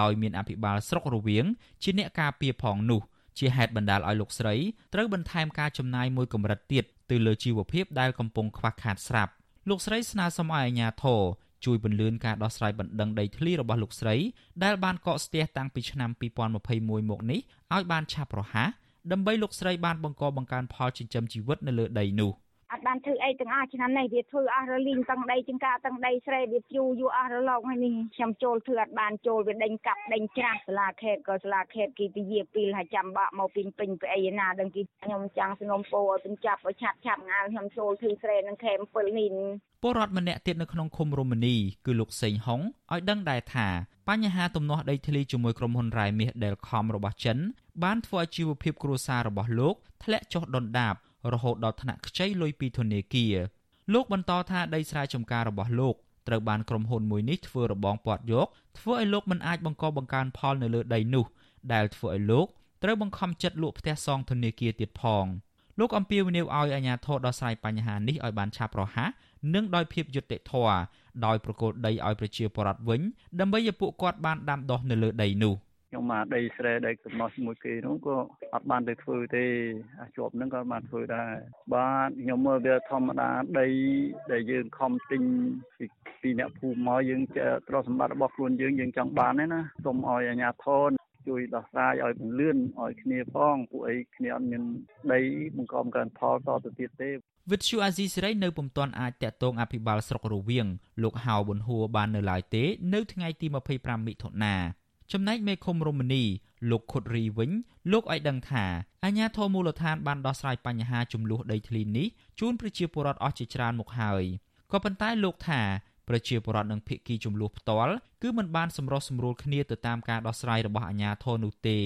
Speaker 5: ដោយមានអភិបាលស្រុករវៀងជាអ្នកការពារផងនោះ ជាហេតុបណ្ដាលឲ្យលោកស្រីត្រូវបន្ថែមការចំណាយមួយកម្រិតទៀតទៅលើជីវភាពដែលកំពុងខ្វះខាតស្រាប់លោកស្រីស្នើសុំឲ្យអាជ្ញាធរ ជួយពន្លឿនការដោះស្រាយបណ្ដឹងដីធ្លីរបស់លោកស្រី ដែលបានកកស្ទះតាំងពីឆ្នាំ2021មកនេះឲ្យបានឆាប់រហ័សដើម្បីលោកស្រីបានបង្កបង្កើនផលចិញ្ចឹមជីវិតនៅលើដីនោះ។
Speaker 13: អត់បានធ្វើអីទាំងអស់ឆ្នាំនេះវាធ្វើអស់រលីងទាំងដីចង្ការទាំងដីស្រែវាយូរយូរអស់រលកហើយនេះខ្ញុំចូលធ្វើអត់បានចូលវាដេញកាប់ដេញច្រាស់សាលាខេតក៏សាលាខេតគេពជាពីលហើយចាំបាក់មកពីពេញពីអីណាដឹងគេខ្ញុំចាំងសងំពោឲ្យពេញចាប់ឲ្យឆាប់ឆាប់ងាលខ្ញុំចូលធ្វើស្រែនឹងខេម7នេះ
Speaker 5: ពលរដ្ឋម្នាក់ទៀតនៅក្នុងឃុំរមនី គឺលោកសេងហុងឲ្យដឹងដែរថាបញ្ហាទំនាស់ដីធ្លីជាមួយក្រុមហ៊ុនរ៉ែមាសដែលខំរបស់ចិនបានធ្វើឲ្យជីវភាពគ្រួសាររបស់លោកធ្លាក់ចុះដុនដាប រហូតដល់ថ្នាក់ខ្ចីលុយពីធនាគារលោកបន្តថាដីស្រែចម្ការរបស់លោកត្រូវបានក្រុមហ៊ុនមួយនេះធ្វើរបងពាត់យកធ្វើឲ្យលោកមិនអាចបង្កបង្កើនផលនៅលើដីនោះ ដែលធ្វើឲ្យលោកត្រូវបង្ខំចិត្តលក់ផ្ទះសងធនាគារទៀតផងលោកអំពាវនាវឲ្យអាជ្ញាធរដោះស្រាយបញ្ហានេះឲ្យបានឆាប់រហ័សនិងដោយភាពយុត្តិធម៌ដោយប្រកល់ដីឲ្យប្រជាពលរដ្ឋវិញដើម្បីឲ្យពួកគាត់បានដាំដុះនៅលើដីនោះ
Speaker 6: ខ
Speaker 14: ខ្ញុំមកដីស្រែដីកំណោះជាមួយគេនោះក៏អត់បានទៅធ្វើទេអាជាប់ហ្នឹងក៏បានធ្វើដែរបាទខ្ញុំមើលវាធម្មតាដីដែលយើងខំទិញពីពីអ្នកភូមិមកយើងទ្រព្យសម្បត្តិរបស់ខ្លួនយើងយើងចង់បានទេណាសូមឲ្យអាជ្ញាធរជួយដោះស្រាយឲ្យពន្លឿនឲ្យគ្នាផងពួកអីគ្នាអត់មានដីបង្កកើនផលតទៅទៀតទេ
Speaker 5: វិទ្យុអាស៊ីសេរីនៅពុំទាន់អាចតាក់ទងអភិបាលស្រុករវៀងលោកហៅប៊ុនហួរបាននៅឡើយទេ នៅថ្ងៃទី25មិថុនា ចំណែកមេឃុំរមនីលោកខុតរីវិញលោកឲ្យដឹងថាអាជ្ញាធរមូលដ្ឋានបានដោះស្រាយបញ្ហាចំនួនដីធ្លីនេះជូនប្រជាពលរដ្ឋអស់ជាច្រើនមកហើយក៏ប៉ុន្តែលោកថាប្រជាពលរដ្ឋនិងភាគីចំនួនផ្ទាល់គឺមិនបានសម្រុះសម្រួលគ្នាទៅតាមការដោះស្រាយរបស់អាជ្ញាធរនោះទេ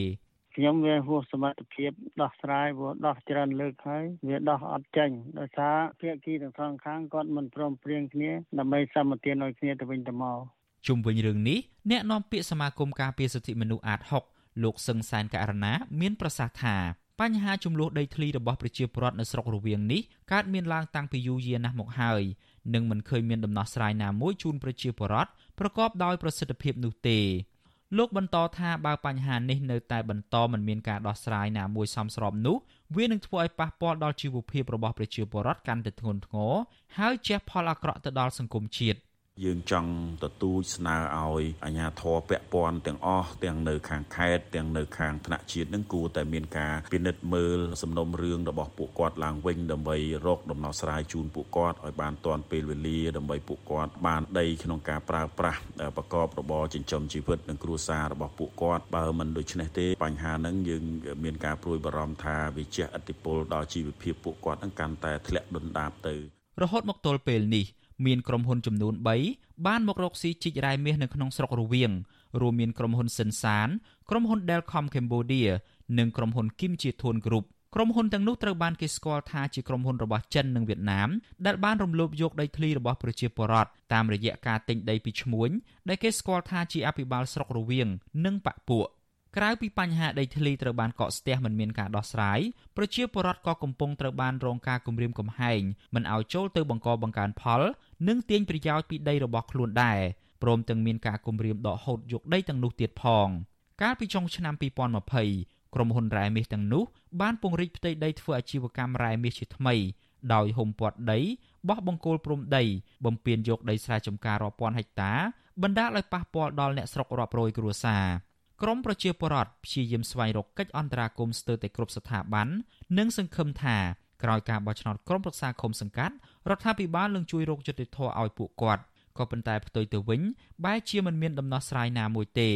Speaker 15: ខ្ញុំវាហួសសមត្ថភាពដោះស្រាយព្រោះដោះច្រើនលើកហើយវាដោះអត់ចេញដោយសារភាគីទាំងសងខាងគាត់មិនព្រមព្រៀងគ្នាដើម្បីសម្បទានឲ្យគ្នាទៅវិញទៅមក
Speaker 5: ជុំវិញរឿងនេះអ្នកនាំពាក្យសមាគមការពារសិទ្ធិមនុស្សអាត6លោកសឹងសែនករណាមានប្រសាសន៍ថាបញ្ហាចំនួនដីធ្លីរបស់ប្រជាពលរដ្ឋនៅស្រុករវៀងនេះកើតមានឡើងតាំងពីយូរយារណាស់មកហើយនិងមិនឃើញមានដំណោះស្រាយណាមួយជូនប្រជាពលរដ្ឋប្រកបដោយប្រសិទ្ធភាពនោះទេលោកបន្តថាបើបញ្ហានេះនៅតែបន្តមិនមានការដោះស្រាយណាមួយសមស្របនោះវានឹងធ្វើឲ្យប៉ះពាល់ដល់ជីវភាពរបស់ប្រជាពលរដ្ឋកាន់តែធ្ងន់ធ្ងរហើយជះផលអាក្រក់ទៅដល់សង្គមជាតិ
Speaker 16: យើងចង់ទទូចស្នើឲ្យអាជ្ញាធរពាក់ព័ន្ធទាំងអស់ទាំងនៅខាងខេត្តទាំងនៅខាងថ្នាក់ជាតិនឹងគួរតែមានការពិនិត្យមើលសំណុំរឿងរបស់ពួកគាត់ឡើងវិញដើម្បីរកដំណោះស្រាយជូនពួកគាត់ឲ្យបានទាន់ពេលវេលាដើម្បីពួកគាត់បានដីក្នុងការប្រើប្រាស់ប្រកបរបរចិញ្ចឹមជីវិតនិងគ្រួសាររបស់ពួកគាត់បើមិនដូច្នេះទេបញ្ហាហ្នឹងយើងមានការព្រួយបារម្ភថាវាជះឥទ្ធិពលដល់ជីវភាពពួកគាត់នឹងកាន់តែធ្លាក់ដុនដាបទៅ
Speaker 5: រហូតមកទល់ពេលនេះ មានក្រុមហ៊ុនចំនួន3បានមករកស៊ីជីករ៉ែមាសនៅក្នុងស្រុករវៀងរួមមានក្រុមហ៊ុនសិនសានក្រុមហ៊ុន Delcom Cambodia និងក្រុមហ៊ុន Kim Chi Thun Group ក្រុមហ៊ុនទាំងនោះត្រូវបានគេស្គាល់ថាជាក្រុមហ៊ុនរបស់ចិននិងវៀតណាមដែលបានរំលោភយកដីធ្លីរបស់ប្រជាពលរដ្ឋតាមរយៈការទិញដីពីឈ្មួញដែលគេស្គាល់ថាជាអភិបាលស្រុករវៀងនិងបពពួកក្រៅពីបញ្ហាដីធ្លីត្រូវបានកកស្ទះមិនមានការដោះស្រាយប្រជាពលរដ្ឋក៏កំពុងត្រូវបានរងការគំរាមកំហែងមិនឲ្យចូលទៅបង្កបង្កើនផល និងទាញប្រយោជន៍ពីដីរបស់ខ្លួនដែរព្រមទាំងមានការគំរាមដកហូតយកដីទាំងនោះទៀតផង កាលពីចុងឆ្នាំ2020ក្រុមហ៊ុនរ៉ែមាសទាំងនោះបានពង្រីកផ្ទៃដីធ្វើអាជីវកម្មរ៉ែមាសជាថ្មី ដោយហុំព័ទ្ធដីបោះបង្គោលព្រំដី បំពេញយកដីស្រែចម្ការរាប់ពាន់ហិកតាបណ្ដាលឲ្យប៉ះពាល់ដល់អ្នកស្រុករាប់រយគ្រួសារក្រមប្រជាពលរដ្ឋព្យាយាមស្វែងរកកិច្ចអន្តរាគមន៍ស្ទើរតែគ្រប់ស្ថាប័ននិងសង្ឃឹមថា ក្រោយការបោះឆ្នោតក្រុមប្រឹក្សាឃុំសង្កាត់រដ្ឋាភិបាលនឹងជួយរកយុត្តិធម៌ឲ្យពួកគាត់ក៏ប៉ុន្តែផ្ទុយទៅវិញបែរជាមិនមានដំណោះស្រាយណាមួយទេ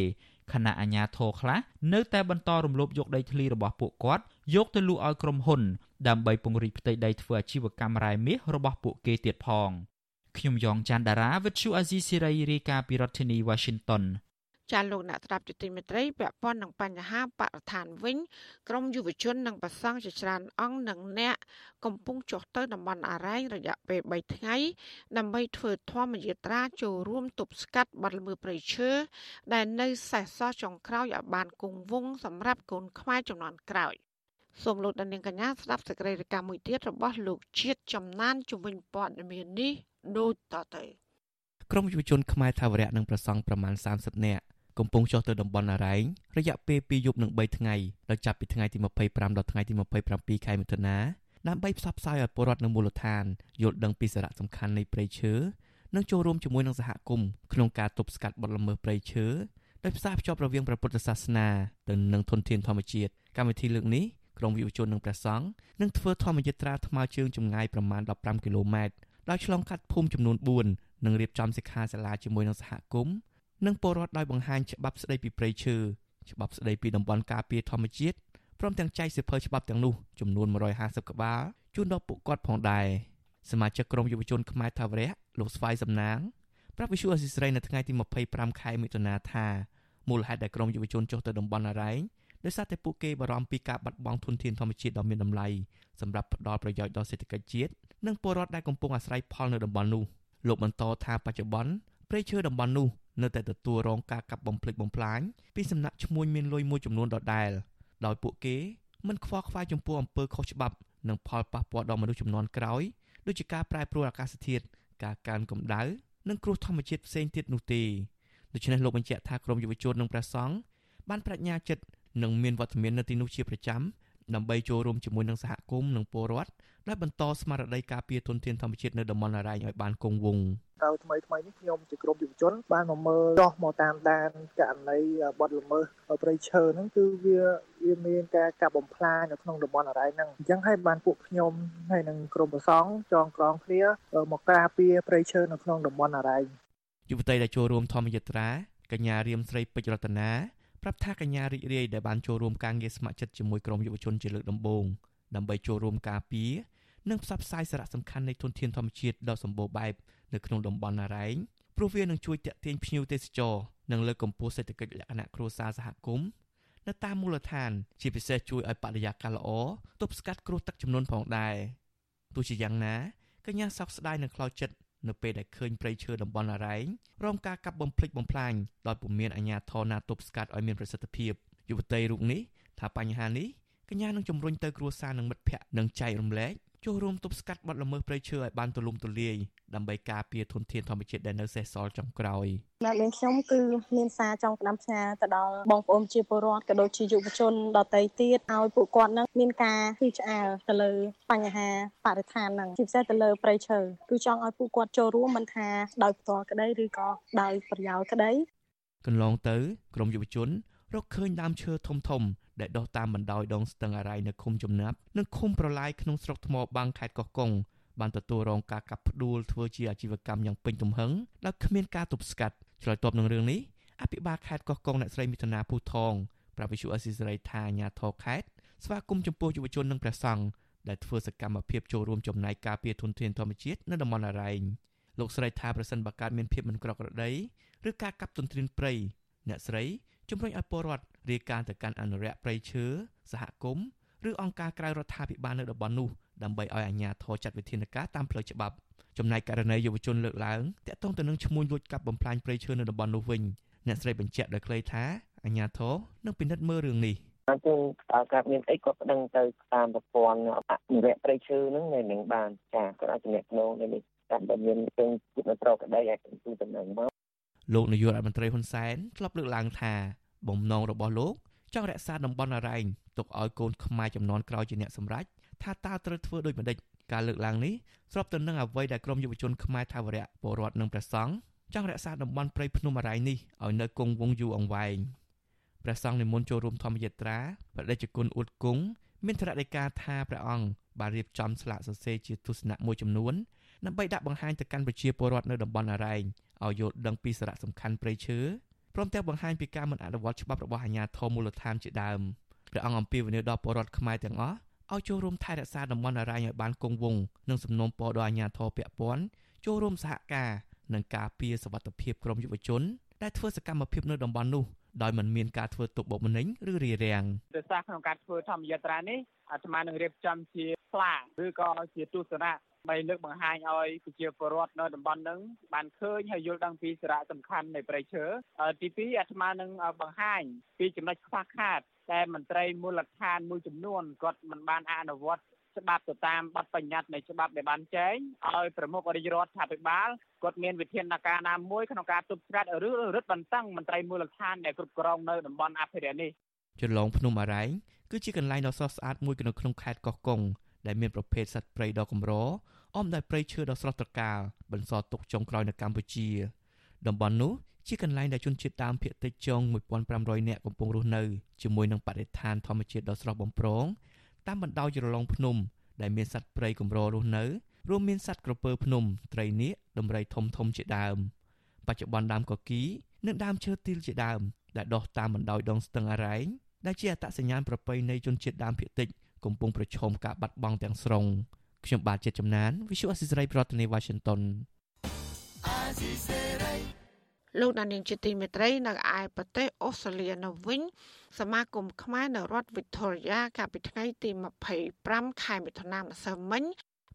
Speaker 5: ខណៈអាជ្ញាធរខ្លះនៅតែបន្តរំលោភយកដីធ្លីរបស់ពួកគាត់យកទៅលក់ឲ្យក្រុមហ៊ុន ដើម្បីពង្រីកផ្ទៃដីធ្វើអាជីវកម្មរ៉ែមាសរបស់ពួកគេទៀតផងខ្ញុំយ៉ងច័ន្ទដារាវិទ្យុអាស៊ីសេរីរាយការណ៍ពីរដ្ឋធានី Washington
Speaker 4: ចាលោកអ្នកស្ដាប់យុតិមេត្រីពាក់ព័ន្ធនឹងបញ្ហាបរិស្ថានវិញក្រមយុវជននិងប្រសង់ជាច្រើនអង្គនិងអ្នកកំពុងចុះទៅតំបន់អរ៉ែងរយៈពេល3ថ្ងៃដើម្បីធ្វើធម្មយាត្រាចូលរួមទប់ស្កាត់បទល្មើសព្រៃឈើដែលនៅសេសសល់ចុងក្រោយឲ្យបានគង់វង្សសម្រាប់កូនខ្មែរចំនួនក្រោយសូមលោកដានៀងកញ្ញាស្ដាប់សេចក្តីរាយការណ៍មួយទៀតរបស់លោកជាតិចំណានជំនាញព័ត៌មាននេះដូចតទៅ
Speaker 8: ក្រមយុវជនខ្មែរថាវរៈនិងប្រសង់ប្រមាណ30នាក់ កំពុងចុះទៅតំបន់អរ៉ែងរយៈពេល2យប់និង3ថ្ងៃដោយចាប់ពីថ្ងៃទី25ដល់ថ្ងៃទី27ខែមិថុនាដើម្បីផ្សព្វផ្សាយឲ្យពលរដ្ឋនៅមូលដ្ឋានយល់ដឹងពីសារៈសំខាន់នៃព្រៃឈើនិងចូលរួមជាមួយនឹងសហគមន៍ក្នុងការទប់ស្កាត់បទល្មើសព្រៃឈើដោយផ្សារភ្ជាប់រវាងព្រះពុទ្ធសាសនាទៅនឹងធនធានធម្មជាតិកម្មវិធីលើកនេះក្រុមយុវជននិងព្រះសង្ឃនឹងធ្វើធម្មយាត្រាថ្មើរជើងចម្ងាយប្រមាណ15គីឡូម៉ែត្រដោយឆ្លងកាត់ភូមិចំនួន4និងរៀបចំសិក្ខាសាលាជាមួយនឹងសហគមន៍ និងពលរដ្ឋដោយបង្ហាញច្បាប់ស្តីពីព្រៃឈើច្បាប់ស្តីពីតំបន់ការពារធម្មជាតិព្រមទាំងចែកសិភើច្បាប់ទាំងនោះចំនួន150ក្បាលជូនដល់ពួកគាត់ផងដែរសមាជិកក្រុមយុវជនខ្មែរថាវរៈលោកស្វាយសំណាងប្រាប់វិសុអសិស្រ័យនៅថ្ងៃទី25ខែមិថុនាថាមូលហេតុដែលក្រុមយុវជនចុះទៅតំបន់អរ៉ែងដោយសារតែពួកគេបារម្ភពីការបាត់បង់ធនធានធម្មជាតិដ៏មានតម្លៃសម្រាប់ផ្ដល់ប្រយោជន៍ដល់សេដ្ឋកិច្ចជាតិនិងពលរដ្ឋដែលកំពុងអាស្រ័យផលនៅតំបន់នោះលោកបន្តថាបច្ចុប្បន្នព្រៃឈើតំបន់នោះ នៅតែទទួលរងការកាប់បំផ្លិចបំផ្លាញពីសំណាក់ឈ្មួញមានលុយមួយចំនួនដដែលដោយពួកគេមិនខ្វល់ខ្វាយចំពោះអំពើខុសច្បាប់និងផលប៉ះពាល់ដល់មនុស្សចំនួនក្រោយដូចជាការប្រែប្រួលអាកាសធាតុការកើនកម្ដៅនិងគ្រោះធម្មជាតិផ្សេងទៀតនោះទេដូច្នេះលោកបញ្ជាក់ថាក្រមយុវជននិងព្រះសង្ឃបានបញ្ញាចិត្តនិងមានវត្តមាននៅទីនោះជាប្រចាំ ដើម្បីចូលរួមជាមួយនឹងសហគមន៍និងពលរដ្ឋដែលបន្តស្មារតីការពារធនធានធម្មជាតិនៅតំបន់អរ៉ែងឲ្យបានគង់វង្ស
Speaker 17: ទៅថ្មីថ្មីនេះខ្ញុំជាក្រុមយុវជន បានមកមើលចោះមកតាមដានករណីបទល្មើសព្រៃឈើហ្នឹងគឺវាវាមានការកាប់បំផ្លាញនៅក្នុងតំបន់អរ៉ៃហ្នឹងអញ្ចឹងហើយបានពួកខ្ញុំហើយនឹងក្រុមប្រសង់ចងក្រងគ្នាមកការពារព្រៃឈើនៅក្នុងតំបន់អរ៉ៃ
Speaker 8: យុវតីដែលចូលរួមធម្មយត្រាកញ្ញារៀមស្រីពេជ្ររតនា ប្រាប់ថាកញ្ញារីករាយដែលបានចូលរួមការងារស្ម័គ្រចិត្តជាមួយក្រុមយុវជនជាលើកដំបូងដើម្បីចូលរួមការពារនិងផ្សព្វផ្សាយសារៈសំខាន់នៃធនធានធម្មជាតិដ៏សម្បូរបែបនៅក្នុងតំបន់អរ៉ែងព្រោះវានឹងជួយទាក់ទាញភ្ញៀវទេសចរនិងលើកកម្ពស់សេដ្ឋកិច្ចលក្ខណៈគ្រួសារសហគមន៍នៅតាមមូលដ្ឋាន ជាពិសេសជួយឲ្យបរិយាកាសល្អទប់ស្កាត់គ្រោះទឹកជំនន់ផងដែរទោះជាយ៉ាងណាកញ្ញាសោកស្ដាយនឹងខ្លោចចិត្ត នៅពេលដែលឃើញព្រៃឈើតំបន់អរ៉ែងរងការកាប់បំផ្លិចបំផ្លាញដោយពុំមានអាជ្ញាធរណាទប់ស្កាត់ឲ្យមានប្រសិទ្ធភាពយុវតីរូបនេះថាបញ្ហានេះកញ្ញានឹងជំរុញទៅគ្រួសារនិងមិត្តភ័ក្តិនឹងចែករំលែក ចូលរួមទប់ស្កាត់បទល្មើសព្រៃឈើឲ្យបានទូលំទូលាយដើម្បីការពារធនធានធម្មជាតិដែលនៅសេសសល់ចុងក្រោយ
Speaker 18: អ្នកនាងខ្ញុំគឺមានសារចង់ផ្ដាំផ្ញើទៅដល់បងប្អូនជាពលរដ្ឋក៏ដូចជាយុវជនដទៃទៀតឲ្យពួកគាត់នឹងមានការភ័យឆ្អាលទៅលើបញ្ហាបរិស្ថានហ្នឹងជាពិសេសទៅលើព្រៃឈើគឺចង់ឲ្យពួកគាត់ចូលរួមមិនថាដោយផ្ទាល់ក្តីឬក៏ដោយប្រយោលក្តី
Speaker 8: កន្លងទៅក្រមយុវជនរកឃើញដើមឈើធំធំ ដែលដុះតាមបណ្ដោយដងស្ទឹងអរ៉ៃនៅឃុំចំណាប់និងឃុំប្រឡាយក្នុងស្រុកថ្មបាំងខេត្តកោះកុងបានទទួលរងការកាប់ផ្ដួលធ្វើជាអាជីវកម្មយ៉ាងពេញទំហឹងដោយគ្មានការទប់ស្កាត់ឆ្លើយតបនឹងរឿងនេះអភិបាលខេត្តកោះកុងអ្នកស្រីមិថុនាភូថងប្រាប់វិសុអស៊ីសេរីថាអាញាធរខេត្តស្វាគមន៍ចំពោះយុវជននិងព្រះសង្ឃដែលធ្វើសកម្មភាពចូលរួមចំណែកការពារធនធានធម្មជាតិនៅតំបន់អរ៉ែងលោកស្រីថាប្រសិនបើកើតមានភាពមិនប្រក្រតីឬការកាប់ទន្ទ្រានព្រៃអ្នកស្រីជំរុញឲ្យពលរដ្ឋ រាយការណ៍ទៅកាន់អនុរិយព្រៃឈើសហគមន៍ឬអង្គការក្រៅរដ្ឋាភិបាលនៅតំបន់នោះដើម្បីឲ្យអាជ្ញាធរចាត់វិធានការតាមផ្លូវច្បាប់ចំណែកករណីយុវជនលើកឡើងតាក់ទងទៅនឹងឈ្មោះលួចកាប់បំផ្លាញព្រៃឈើនៅតំបន់នោះវិញអ្នកស្រីបញ្ជាក់ដោយខ្លីថាអាជ្ញាធរនឹងពិនិត្យមើលរឿងនេះ
Speaker 6: អញ្ចឹងតើកើតមានអីគាត់ប្តឹងទៅតាមប្រព័ន្ធអនុរៈព្រៃឈើហ្នឹងនៅនឹងបានចាគាត់អាចចំណេះក្នុងនេះតាមដែលមានទាំងជាតិត្រក្តីអាចទូតំណែងមក
Speaker 8: លោកនាយករដ្ឋមន្ត្រីហ៊ុនសែនធ្លាប់លើកឡើងថា បំណងរបស់លោកចង់រក្សាតំបន់អរ៉ែងទុកឲ្យកូនខ្មែរចំនួនក្រោយជាអ្នកសម្រេចថាតើត្រូវធ្វើដូចម្តេចការលើកឡើងនេះស្របទៅនឹងអ្វីដែលក្រមយុវជនខ្មែរថាវរៈពលរដ្ឋនិងព្រះសង្ឃចង់រក្សាតំបន់ព្រៃភ្នំអរ៉ែងនេះឲ្យនៅគង់វង្សយូរអង្វែងព្រះសង្ឃនិមន្តចូលរួមធម្មយាត្រាបដិជគុណអ៊ុតគង់មានថ្នាក់ដីកាថាព្រះអង្គបានរៀបចំស្លាកសរសេរជាទស្សនៈមួយចំនួនដើម្បីដាក់បង្ហាញទៅកាន់ប្រជាពលរដ្ឋនៅតំបន់អរ៉ែងឲ្យយល់ដឹងពីសារៈសំខាន់ព្រៃឈើ ព្រមទាំងបង្ហាញពីការមិនអនុវត្តច្បាប់របស់អាជ្ញាធរមូលដ្ឋានជាដើមព្រះអង្គអំពាវនាវដល់ពលរដ្ឋខ្មែរទាំងអស់ឲ្យចូលរួមថែរក្សាតំបន់អរ៉ែងឲ្យបានគង់វង្សនិងសំណូមពរដល់អាជ្ញាធរពាក់ព័ន្ធចូលរួមសហការនឹងការពារសវត្ថិភាពក្រុមយុវជនដែលធ្វើសកម្មភាពនៅតំបន់នោះដោយមិនមានការធ្វើទុកបុកម្នេញឬរារាំង
Speaker 19: ប្រសាសន៍ក្នុងការធ្វើធម្មយាត្រានេះអាត្មានឹងរៀបចំជាផ្លាឬក៏ជាទស្សនៈ ដើម្បីលើកបង្ហាញឲ្យប្រជាពលរដ្ឋនៅតំបន់ហ្នឹងបានឃើញហើយយល់ដឹងពីសារៈសំខាន់នៃប្រៃឈើទី2អាត្មានឹងបង្ហាញពីចំណុចខ្វះខាតតែមន្ត្រីមូលដ្ឋានមួយចំនួនគាត់មិនបានអនុវត្តច្បាប់ទៅតាមបទបញ្ញត្តិនៃច្បាប់ដែលបានចែងឲ្យប្រមុខរាជរដ្ឋាភិបាលគាត់មានវិធានការណាមួយក្នុងការទប់ស្កាត់ឬរឹតបន្តឹងមន្ត្រីមូលដ្ឋានដែលគ្រប់គ្រងនៅតំបន់អភិរក្សនេះ
Speaker 8: ចន្លងភ្នំអរ៉ែងគឺជាកន្លែងដ៏ស្រស់ស្អាតមួយនៅក្នុងខេត្តកោះកុងដែលមានប្រភេទសត្វព្រៃដ៏កម្រ អមដោយព្រៃឈើដ៏ស្រស់ត្រកាលបន្សល់ទុកចុងក្រោយនៅកម្ពុជាតំបន់នោះជាកន្លែងដែលជនជាតិដើមភាគតិចជង1500នាក់កំពុងរស់នៅជាមួយនឹងបរិស្ថានធម្មជាតិដ៏ស្រស់បំព្រងតាមបណ្ដោយជ្រលងភ្នំដែលមានសត្វព្រៃកម្ររស់នៅរួមមានសត្វក្រពើភ្នំត្រីនាគដំរីធំធំជាដើមបច្ចុប្បន្នដើមកគីនិងដើមឈើទាលជាដើមដែលដុះតាមបណ្ដោយដងស្ទឹងអរ៉ែងដែលជាអត្តសញ្ញាណប្រពៃណីជនជាតិដើមភាគតិចកំពុងប្រឈមការបាត់បង់ទាំងស្រុង ខ្ញុំបាទជាតិចំណាន Visual Assisray ប្រធានាទី Washington
Speaker 4: លោកដានៀងជាទីមេត្រីនៅឯប្រទេសអូស្ត្រាលីនៅវិញសមាគមខ្មែរនៅរដ្ឋ Victoria កាលពីថ្ងៃទី25ខែមិថុនាម្សិលមិញ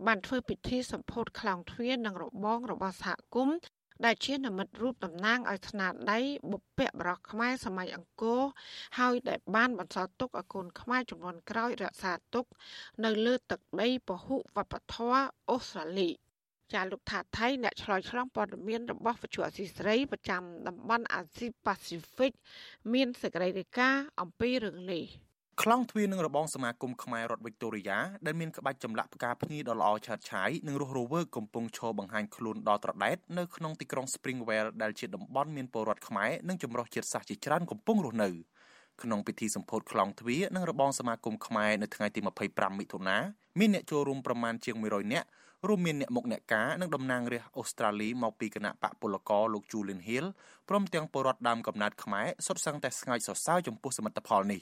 Speaker 4: បានធ្វើពិធីសម្ពោធខ្លោងទ្វារនិងរបងរបស់សហគមន៍ ដែលជានិមិត្តរូបតំណាងឲ្យស្នាដៃបុព្វបុរសខ្មែរសម័យអង្គរហើយដែលបានបន្សល់ទុកឲ្យកូនខ្មែរចំនួនក្រោយរក្សាទុក នៅលើទឹកដីពហុវប្បធម៌អូស្ត្រាលីចាលោកថាថៃអ្នកឆ្លើយឆ្លងព័ត៌មានរបស់វិទ្យុអស៊ីសេរីប្រចាំតំបន់អាស៊ីប៉ាស៊ីហ្វិកមានសេចក្តីរាយការណ៍អំពីរឿងនេះ
Speaker 20: ខ្លងទ្វារនឹងរបងសមាគមខ្មែររដ្ឋវិកតូរីយ៉ាដែលមានក្បាច់ចម្លាក់ផ្កាភ្ញីដ៏ល្អឆើតឆាយនិងរស់រវើកកំពុងឈរបង្ហាញខ្លួនដល់ត្រដែតនៅក្នុងទីក្រុង Springwell ដែលជាតំបន់មានពលរដ្ឋខ្មែរនិងចម្រុះជាតិសាសន៍ជាច្រើនកំពុងរស់នៅក្នុងពិធីសម្ពោធខ្លងទ្វារនិងរបងសមាគមខ្មែរនៅថ្ងៃទី25មិថុនាមានអ្នកចូលរួមប្រមាណជាង100នាក់រួមមានអ្នកមុខអ្នកការនិងតំណាងរាស្ត្រអូស្ត្រាលីមកពីគណៈបកពលករលោក Julian Hill ព្រមទាំងពលរដ្ឋដើមកំណើតខ្មែរសុទ្ធសឹងតែស្ងើចសរសើរចំពោះសមិទ្ធផលនេះ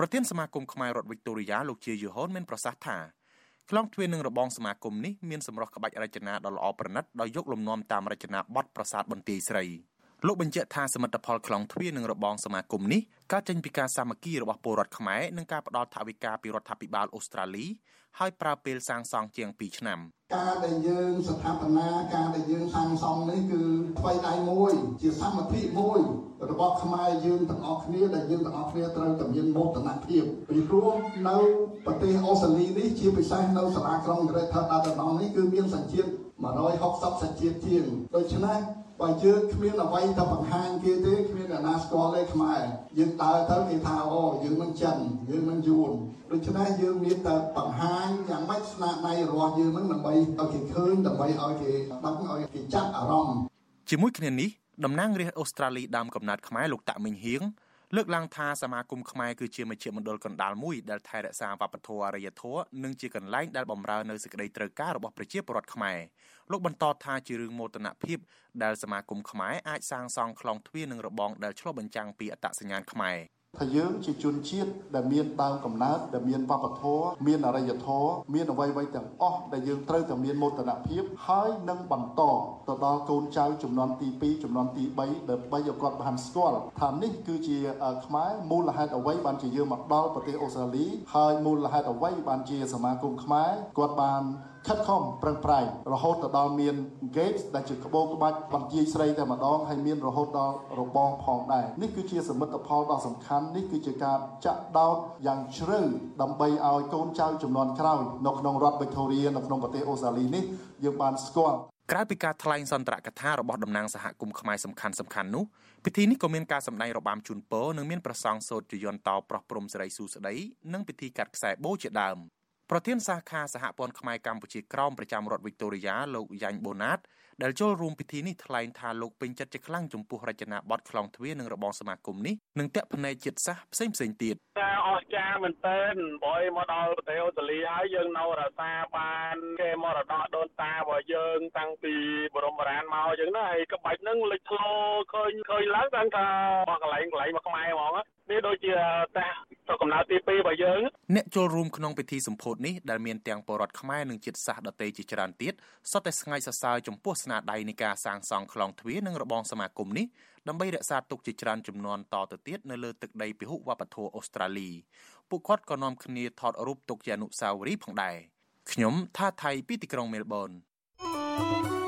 Speaker 20: ប្រធានសមាគមខ្មែររដ្ឋវិកតូរីយ៉ាលោកជាយូហុនមានប្រសាសន៍ថាខ្លងទ្វារនឹងរបងសមាគមនេះមានសម្រស់ក្បាច់រចនាដ៏ល្អប្រណិតដោយយកលំនាំតាមរចនាបថប្រាសាទបន្ទាយស្រី លោកបញ្ជាក់ថាសមិទ្ធផលខ្លងទ្វារនឹងរបងសមាគមនេះកើតចេញពីការសាមគ្គីរបស់ពលរដ្ឋខ្មែរនិងការផ្ដល់ថវិកាពីរដ្ឋាភិបាលអូស្ត្រាលីហើយប្រើពេលសាងសង់ជាង2ឆ្នាំ
Speaker 21: ការដែលយើងស្ថាបនាការដែលយើងសាងសង់នេះគឺថ្មីដៃមួយជាសមាធិមួយរបស់ខ្មែរយើងទាំងអស់គ្នាដែលយើងទាំងអស់គ្នាត្រូវតែមានមោទនភាពពីព្រោះនៅប្រទេសអូស្ត្រាលីនេះជាពិសេសនៅសាលាក្រុង Greater Dartmouth នេះគឺមានសញ្ជាតិ160សញ្ជាតិជាងដូច្នេះ បើយើងគ្មានអ្វីទៅបង្ហាញគេទេគ្មានអ្នកណាស្គាល់ទេខ្មែរយើងដើរទៅគេថាអូយើងមិនចិនយើងមិនយួនដូច្នេះយើងមានតែបង្ហាញយ៉ាងម៉េចស្នាដៃរបស់យើងនឹងដើម្បីឲ្យគេឃើញដើម្បីឲ្យគេដឹងឲ្យគេចាត់អារម្មណ៍
Speaker 20: ជាមួយគ្នានេះតំណាងរាស្ត្រអូស្ត្រាលីដើមកំណត់ខ្មែរលោកតាក់មិញហៀង លើកឡើងថាសមាគមខ្មែរគឺជាមជ្ឈមណ្ឌលកណ្ដាលមួយដែលថែរក្សាវប្បធម៌អរិយធម៌និងជាកន្លែងដែលបម្រើនៅសេចក្តីត្រូវការរបស់ប្រជាពលរដ្ឋខ្មែរលោកបន្តថាជារឿងមោទនភាពដែលសមាគមខ្មែរអាចសាងសង់ខ្លងទ្វារនិងរបងដែលឆ្លុះបញ្ចាំងពីអត្តសញ្ញាណខ្មែរ
Speaker 21: ថាយើងជាជនជាតិដែលមានដើមកំណើតដែលមានវប្បធម៌មានអរិយធម៌មានអ្វីៗទាំងអស់ដែលយើងត្រូវតែមានមោទនភាពហើយនឹងបន្តទៅដល់កូនចៅចំនួនទី2ចំនួនទី3ដើម្បីឲ្យគាត់បានស្គាល់ថានេះគឺជាខ្មែរមូលហេតុអ្វីបានជាយើងមកដល់ប្រទេសអូស្ត្រាលីហើយមូលហេតុអ្វីបានជាសមាគមខ្មែរគាត់បាន ខិតខំប្រឹងប្រែងរហូតទៅដល់មាន gate ដែលជាក្បូរក្បាច់បន្ទាយស្រីតែម្ដងហើយមានរហូតដល់របងផងដែរនេះគឺជាសមិទ្ធផលដ៏សំខាន់នេះគឺជាការចាក់ដោតយ៉ាងជ្រៅដើម្បីឲ្យកូនចៅចំនួនក្រោយនៅក្នុងរដ្ឋ Victoria នៅក្នុងប្រទេសអូស្ត្រាលីនេះយើងបានស្គាល់
Speaker 20: ក្រៅពីការថ្លែងសន្ទរកថារបស់តំណាងសហគមន៍ខ្មែរសំខាន់សំខាន់នោះពិធីនេះក៏មានការសម្ដែងរបាំជូនពរនិងមានប្រសង់សូត្រជយន្តតប្រោះព្រំសិរីសួស្ដីនិងពិធីកាត់ខ្សែបូជាដើម ប្រធានសាខាសហព័ន្ធខ្មែរកម្ពុជាក្រោមប្រចាំរដ្ឋវីកតូរីយ៉ាលោកយ៉ាញ់បូណាតដែលចូលរួមពិធីនេះថ្លែងថាលោកពេញចិត្តជាខ្លាំងចំពោះរចនាបថខ្លងទ្វារនិងរបងសមាគមនេះនិងតាក់ភ្នែកជាតិសាសផ្សេងផ្សេងទៀត
Speaker 22: អស្ចារ្យមែនទែនបើមកដល់ប្រទេសអូស្ត្រាលីហើយយើងនៅរក្សាបានគេមរតកដូនតារបស់យើងតាំងពីបរមបុរាណមកអញ្ចឹងណាហើយក្បាច់ហ្នឹងលេចធ្លោឃើញឃើញឡើងដឹងថាមកកន្លែងកន្លែងមកខ្មែរហ្មងនេះដូចជាតា ទៅកំណើតទី2របស់យើង
Speaker 20: អ្នកចូលរួមក្នុងពិធីសម្ពោធនេះដែលមានទាំងពលរដ្ឋខ្មែរនិងជាតិសាសន៍ដទៃជាច្រើនទៀតសុទ្ធតែស្ងើចសរសើរចំពោះស្នាដៃនៃការសាងសង់ខ្លងទ្វារនិងរបងសមាគមនេះដើម្បីរក្សាទុកជាច្រើនចំនួនតទៅទៀតនៅលើទឹកដីពហុវប្បធម៌អូស្ត្រាលីពួកគាត់ក៏នាំគ្នាថតរូបទុកជាអនុស្សាវរីយ៍ផងដែរខ្ញុំថាថៃពីទីក្រុងមែលប៊ន thank you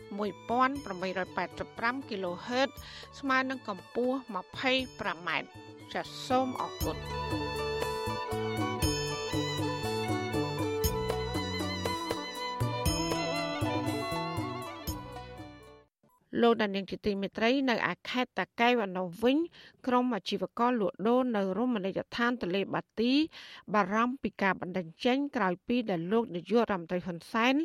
Speaker 4: 11885 kHz ស្មើនឹងកម្ពស់ 25m ចាសសូមអរគុណ លោកដានៀងជាទីមេត្រីនៅអាខេតតាកែវនៅវិញក្រុមអាជីវករលក់ដូរនៅរមណីយដ្ឋានទលេបាទី បារម្ភពីការបណ្ដឹងចេញក្រោយពីដែលលោកនាយករដ្ឋមន្ត្រីហ៊ុនសែន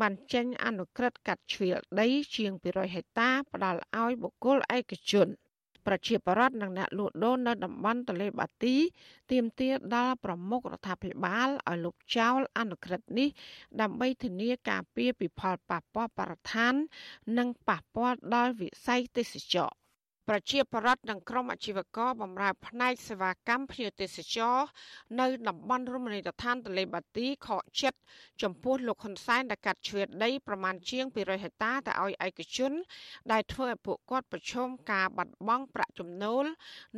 Speaker 4: បានចេញអនុក្រឹត្យកាត់ជ្រៀលដីជាង200ហិកតាផ្ដល់ឲ្យបុគ្គលឯកជន។ ប្រជាពលរដ្ឋនិងអ្នកលក់ដូរនៅតំបន់ទលេបាទីទាមទារដល់ប្រមុខរដ្ឋាភិបាលឲ្យលុបចោលអនុក្រឹត្យនេះ ដើម្បីធានាការពារពីផលប៉ះពាល់បរិស្ថាន និងប៉ះពាល់ដល់វិស័យទេសចរណ៍ ប្រជាប្រដ្ឋនិងក្រុមអាជីវករបម្រើផ្នែកសេវាកម្មភ្ញៀវទេសចរនៅតំបន់រមណីយដ្ឋានទលេបាទីខកចិត្តចំពោះលោកហ៊ុនសែនដែលកាត់ជ្រៀតដីប្រមាណជាង200ហិកតាទៅឲ្យឯកជន ដែលធ្វើឲ្យពួកគាត់ប្រឈមការបាត់បង់ប្រាក់ចំណូល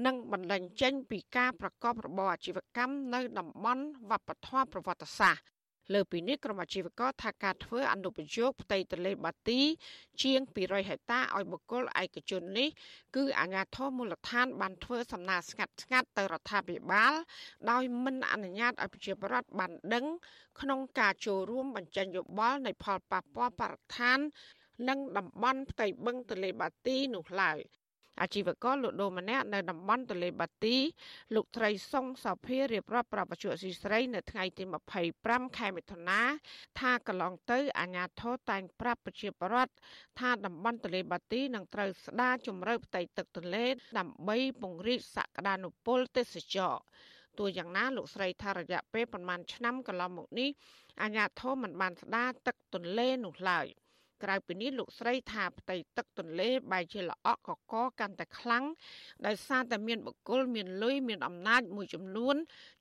Speaker 4: និងបណ្ដឹងចេញពីការប្រកបរបរអាជីវកម្មនៅតំបន់វប្បធម៌ប្រវត្តិសាស្ត្រ លើពីនេះក្រុមអាជីវករថាការធ្វើអនុប្រយោគផ្ទៃទន្លេបាទី ជាង200ហិកតាឲ្យបុគ្គលឯកជននេះគឺអាជ្ញាធរមូលដ្ឋាន បានធ្វើសំណើស្ងាត់ស្ងាត់ទៅរដ្ឋាភិបាល ដោយមិនអនុញ្ញាតឲ្យប្រជាពលរដ្ឋបានដឹង ក្នុងការចូលរួមបញ្ចេញយោបល់នៃផលប៉ះពាល់បរិស្ថាន និងតំបន់ផ្ទៃបឹងទន្លេបាទីនោះឡើយ អាជីវករលក់ដូរម្នាក់នៅតំបន់ទន្លេបាទីលោកត្រីសុងសភារៀបរាប់ប្រាប់បច្ចុប្បន្នស៊ីស្រី នៅថ្ងៃទី25ខែមិថុនាថាកន្លងទៅអាជ្ញាធរតែងប្រាប់ប្រជាពលរដ្ឋថាតំបន់ទន្លេបាទីនឹងត្រូវស្ដារជំរៅផ្ទៃទឹកទន្លេ ដើម្បីពង្រីកសក្តានុពលទេសចរទោះយ៉ាងណាលោកស្រីថារយៈពេលប្រមាណឆ្នាំកន្លងមកនេះអាជ្ញាធរមិនបានស្ដារទឹកទន្លេនោះឡើយ។ ក្រៅពីនេះលោកស្រីថាផ្ទៃទឹកទន្លេបែរជាល្អក់កកកាន់តែខ្លាំងដោយសារតែមានបុគ្គលមានលុយមានអំណាចមួយចំនួន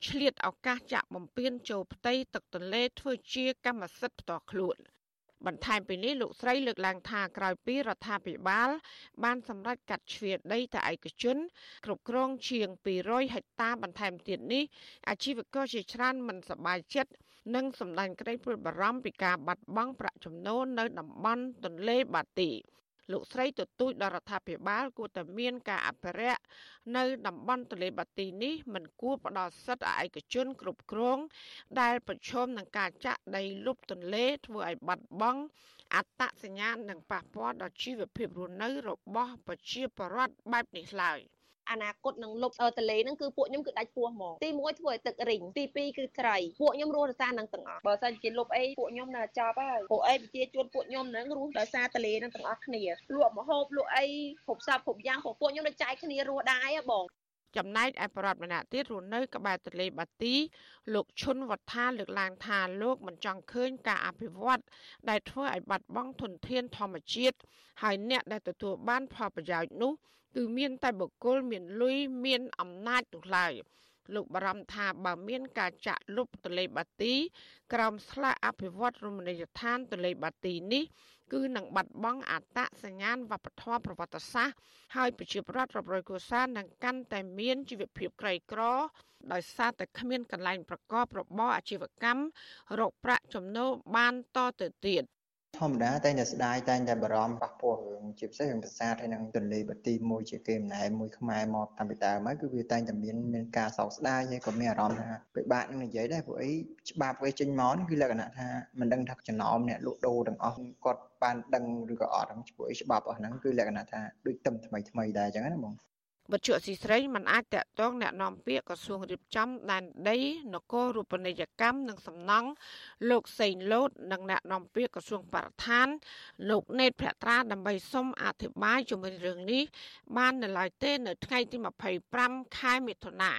Speaker 4: ឆ្លៀតឱកាសចាក់បំពេញចូលផ្ទៃទឹកទន្លេធ្វើជាកម្មសិទ្ធិផ្ទាល់ខ្លួនបន្ថែមពីនេះលោកស្រីលើកឡើងថាក្រោយពីរដ្ឋាភិបាល បានសម្រេចកាត់ជ្រៀតដីទៅឯកជន គ្រប់គ្រងជាង200ហិកតាបន្ថែមទៀតនេះអាជីវករជាច្រើនមិនសប្បាយចិត្ត និងសម្ដែងក្តីព្រួយបារម្ភពីការបាត់បង់ប្រាក់ចំណូលនៅតំបន់ទន្លេបាទីលោកស្រីទទូចដល់រដ្ឋាភិបាលគួរតែមានការអភិរក្សនៅតំបន់ទន្លេបាទីនេះមិនគួរផ្ដល់សិទ្ធិឲ្យឯកជនគ្រប់គ្រង ដែលប្រឈមនឹងការចាក់ដីលុបទន្លេធ្វើឲ្យបាត់បង់អត្តសញ្ញាណនិងប៉ះពាល់ដល់ជីវភាពរស់នៅរបស់ប្រជាពលរដ្ឋបែបនេះឡើយ។
Speaker 23: អនាគតនឹងលុបទលេហ្នឹងគឺពួកខ្ញុំគឺដាច់ពោះហ្មងទី1ធ្វើឲ្យទឹករីងទី2គឺត្រីពួកខ្ញុំរស់ដោយសារនឹងទាំងអស់បើសិនជាលុបអីពួកខ្ញុំនៅចប់ហើយពួកអីប្រជាជនពួកខ្ញុំហ្នឹងរស់ដោយសារទលេហ្នឹងទាំងអស់គ្នាលក់មហូបលក់អីគ្រប់សពគ្រប់យ៉ាងពួកពួកខ្ញុំនៅចែកគ្នារស់ដែរបង
Speaker 4: ចំណែកឯបរដ្ឋម្នាក់ទៀតរស់នៅក្បែរទន្លេបាទីលោកឈុនវត្ថាលើកឡើងថាលោកមិនចង់ឃើញការអភិវឌ្ឍដែលធ្វើឲ្យបាត់បង់ធនធានធម្មជាតិហើយអ្នកដែលទទួលបានផលប្រយោជន៍នោះគឺមានតែបុគ្គលមានលុយមានអំណាចនោះឡើយលោកបារម្ភថាបើមានការចាក់លុបទលេបាទី ក្រោមស្លាកអភិវឌ្ឍរមណីយដ្ឋានទលេបាទីនេះ គឺនឹងបាត់បង់អត្តសញ្ញាណវប្បធម៌ប្រវត្តិសាស្ត្រហើយប្រជាប្រដ្ឋរាប់រយគ្រួសារនឹងកាន់តែមានជីវភាពក្រីក្រដោយសារតែគ្មានកន្លែងប្រកបរបរអាជីវកម្មរកប្រាក់ចំណូលបានតទៅទៀត
Speaker 24: ធម្មតាតែងតែស្ដាយតែងតែបារម្ភប៉ះពាល់រឿងជាពិសេសរឿងប្រាសាទហើយនឹងទន្លេបាទីមួយជាគេម្លែមួយខ្មែរមកតាំងពីដើមហើយគឺវាតែងតែមានមានការសោកស្ដាយហើយក៏មានអារម្មណ៍ថាពិបាកនឹងនិយាយដែរព្រោះអីច្បាប់វាចេញមកគឺលក្ខណៈថាមិនដឹងថាចំណោមអ្នកលក់ដូរទាំងអស់គាត់បានដឹងឬក៏អត់ហ្នឹងព្រោះអីច្បាប់អស់ហ្នឹងគឺលក្ខណៈថាដូចទឹមថ្មីថ្មីដែរអញ្ចឹងណាបង
Speaker 4: វត្ថុអសីស្រីមិនអាចតកតងแนะនាំពាក្យក្រសួងរៀបចំដែនដីនគររូបនីយកម្មនិងសំណង់លោកសេងលូតនិងแนะនាំពាក្យក្រសួងបរិស្ថាន លោកណេតភក្ត្រាដើម្បីសុំអធិប្បាយជុំវិញរឿងនេះបាននៅឡើយទេនៅថ្ងៃទី25ខែមិថុនា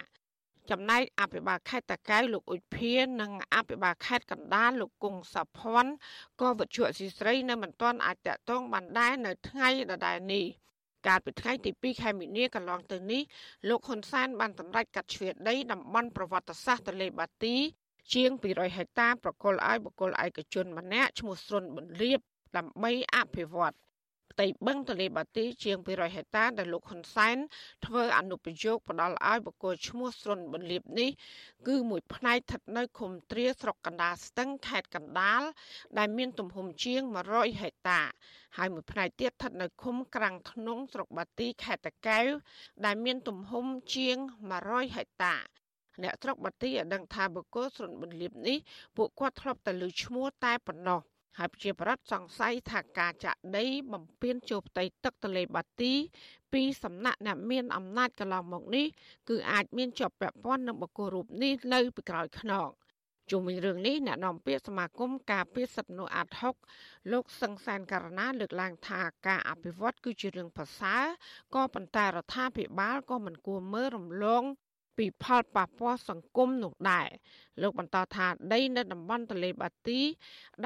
Speaker 4: ចំណែកអភិបាលខេត្តតាកែវលោកអ៊ុចភានិងអភិបាលខេត្តកណ្ដាលលោកគង់សុភ័ណ្ឌក៏វិជ្ជាអសីស្រីនៅមិនទាន់អាចតតងបានដែរនៅថ្ងៃដដែលនេះ។ កាលពីថ្ងៃទី2ខែមីនាកន្លងទៅនេះលោកហ៊ុនសែនបានសម្រេចកាត់ជ្រៀតដីតំបន់ប្រវត្តិសាស្ត្រទន្លេបាទី ជាង200ហិកតាប្រគល់ឲ្យបុគ្គលឯកជនម្នាក់ឈ្មោះស្រុនបន្លាបដើម្បីអភិវឌ្ឍ ផ្ទៃបឹងទន្លេបាទីជាង200ហិកតាដែលលោកហ៊ុនសែនធ្វើអនុប្រយោគផ្ដល់ឲ្យបុគ្គលឈ្មោះស្រុនបន្លាបនេះគឺមួយផ្នែកស្ថិតនៅឃុំទ្រាស្រុកកណ្ដាលស្ទឹងខេត្តកណ្ដាលដែលមានទំហំជាង100ហិកតាហើយមួយផ្នែកទៀតស្ថិតនៅឃុំក្រាំងធ្នងស្រុកបាទីខេត្តតាកែវដែលមានទំហំជាង100ហិកតាអ្នកស្រុកបាទីឲ្យដឹងថាបុគ្គលស្រុនបន្លាបនេះពួកគាត់ធ្លាប់តែលើឈ្មោះតែប៉ុណ្ណោះ ហើយប្រជាប្រដ្ឋសង្ស័យថាការចាក់ដីបំពេញចូលផ្ទៃទឹកទន្លេបាទី ពីសំណាក់អ្នកមានអំណាចកន្លងមកនេះគឺអាចមានជាប់ពាក់ព័ន្ធនឹងបុគ្គលរូបនេះនៅពីក្រោយខ្នងជុំវិញរឿងនេះអ្នកនាំពាក្យសមាគមការពារសិទ្ធិមនុស្សអាត់ហុកលោកសង្សានករណាលើកឡើងថាការអភិវឌ្ឍគឺជារឿងប្រសើរក៏ប៉ុន្តែរដ្ឋាភិបាលក៏មិនគួរមើលរំលង ពីផលប៉ះពាល់សង្គមនោះដែរលោកបន្តថាដីនៅតំបន់ទន្លេបាទី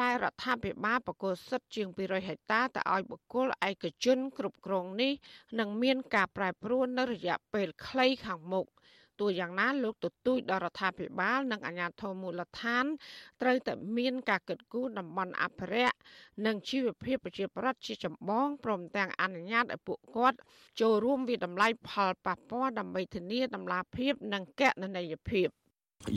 Speaker 4: ដែលរដ្ឋាភិបាលបកគលសិទ្ធិជាង200ហិកតាទៅឲ្យបុគ្គលឯកជនគ្រប់គ្រងនេះនឹងមានការប្រែប្រួលនៅរយៈពេលខ្លីខាងមុខ ទោះយ៉ាងណាលោកទទូចដល់រដ្ឋាភិបាល និងអាជ្ញាធរមូលដ្ឋាន ត្រូវតែមានការកិត្តគូតំបន់អភិរក្សនិងជីវភាពប្រជាប្រដ្ឋជាចម្បងព្រមទាំងអនុញ្ញាតឲ្យពួកគាត់ចូលរួមវិតម្លៃផលប៉ះពាល់ដើម្បីធានាតម្លាភាពនិងកណន័យភាព។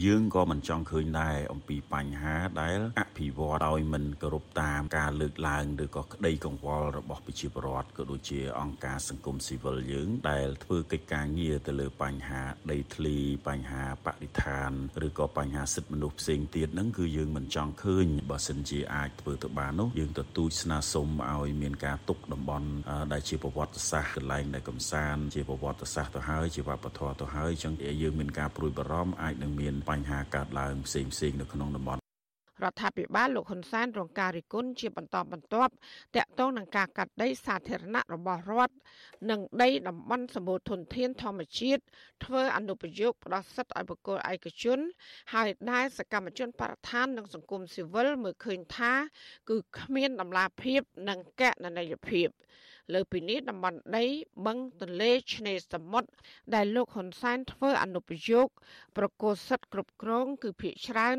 Speaker 16: យើងក៏មិនចង់ឃើញដែរអំពីបញ្ហាដែលអភិវឌ្ឍដោយមិនគោរពតាមការលើកឡើងឬក៏ក្តីកង្វល់របស់ប្រជាពលរដ្ឋក៏ដូចជាអង្គការសង្គមស៊ីវិលយើងដែលធ្វើកិច្ចការងារទៅលើបញ្ហាដីធ្លីបញ្ហាបរិស្ថានឬក៏បញ្ហាសិទ្ធិមនុស្សផ្សេងទៀតហ្នឹងគឺយើងមិនចង់ឃើញបើសិនជាអាចធ្វើទៅបាននោះយើងទទូចស្នើសុំឲ្យមានការទុកតំបន់ដែលជាប្រវត្តិសាស្ត្រកន្លែងដែលកំសាន្តជាប្រវត្តិសាស្ត្រទៅហើយជាវប្បធម៌ទៅហើយចឹងយើងមានការព្រួយបារម្ភអាចនឹងមានបញ្ហាកើតឡើងផ្សេងផ្សេងនៅក្នុងតំបន់
Speaker 4: រដ្ឋាភិបាលលោកហ៊ុនសែនរងការរិះគន់ជាបន្តបន្ទាប់តាក់ទងនឹងការកាត់ដីសាធារណៈរបស់រដ្ឋនិងដីតំបន់សម្បូរធនធានធម្មជាតិធ្វើអនុប្រយោគផ្ដោះសិទ្ធិឲ្យបុគ្គលឯកជន ហើយដែលសកម្មជនបរិស្ថាននិងសង្គមស៊ីវិលមើលឃើញថា គឺគ្មានដំណាភាពនិងកណន័យភាព លើពីនេះតំបន់ដីបឹងទន្លេឆ្នេរសមុទ្រដែលលោកហ៊ុនសែនធ្វើអនុប្រយោគប្រកោសិទ្ធិគ្រប់គ្រង គឺភាកច្រើន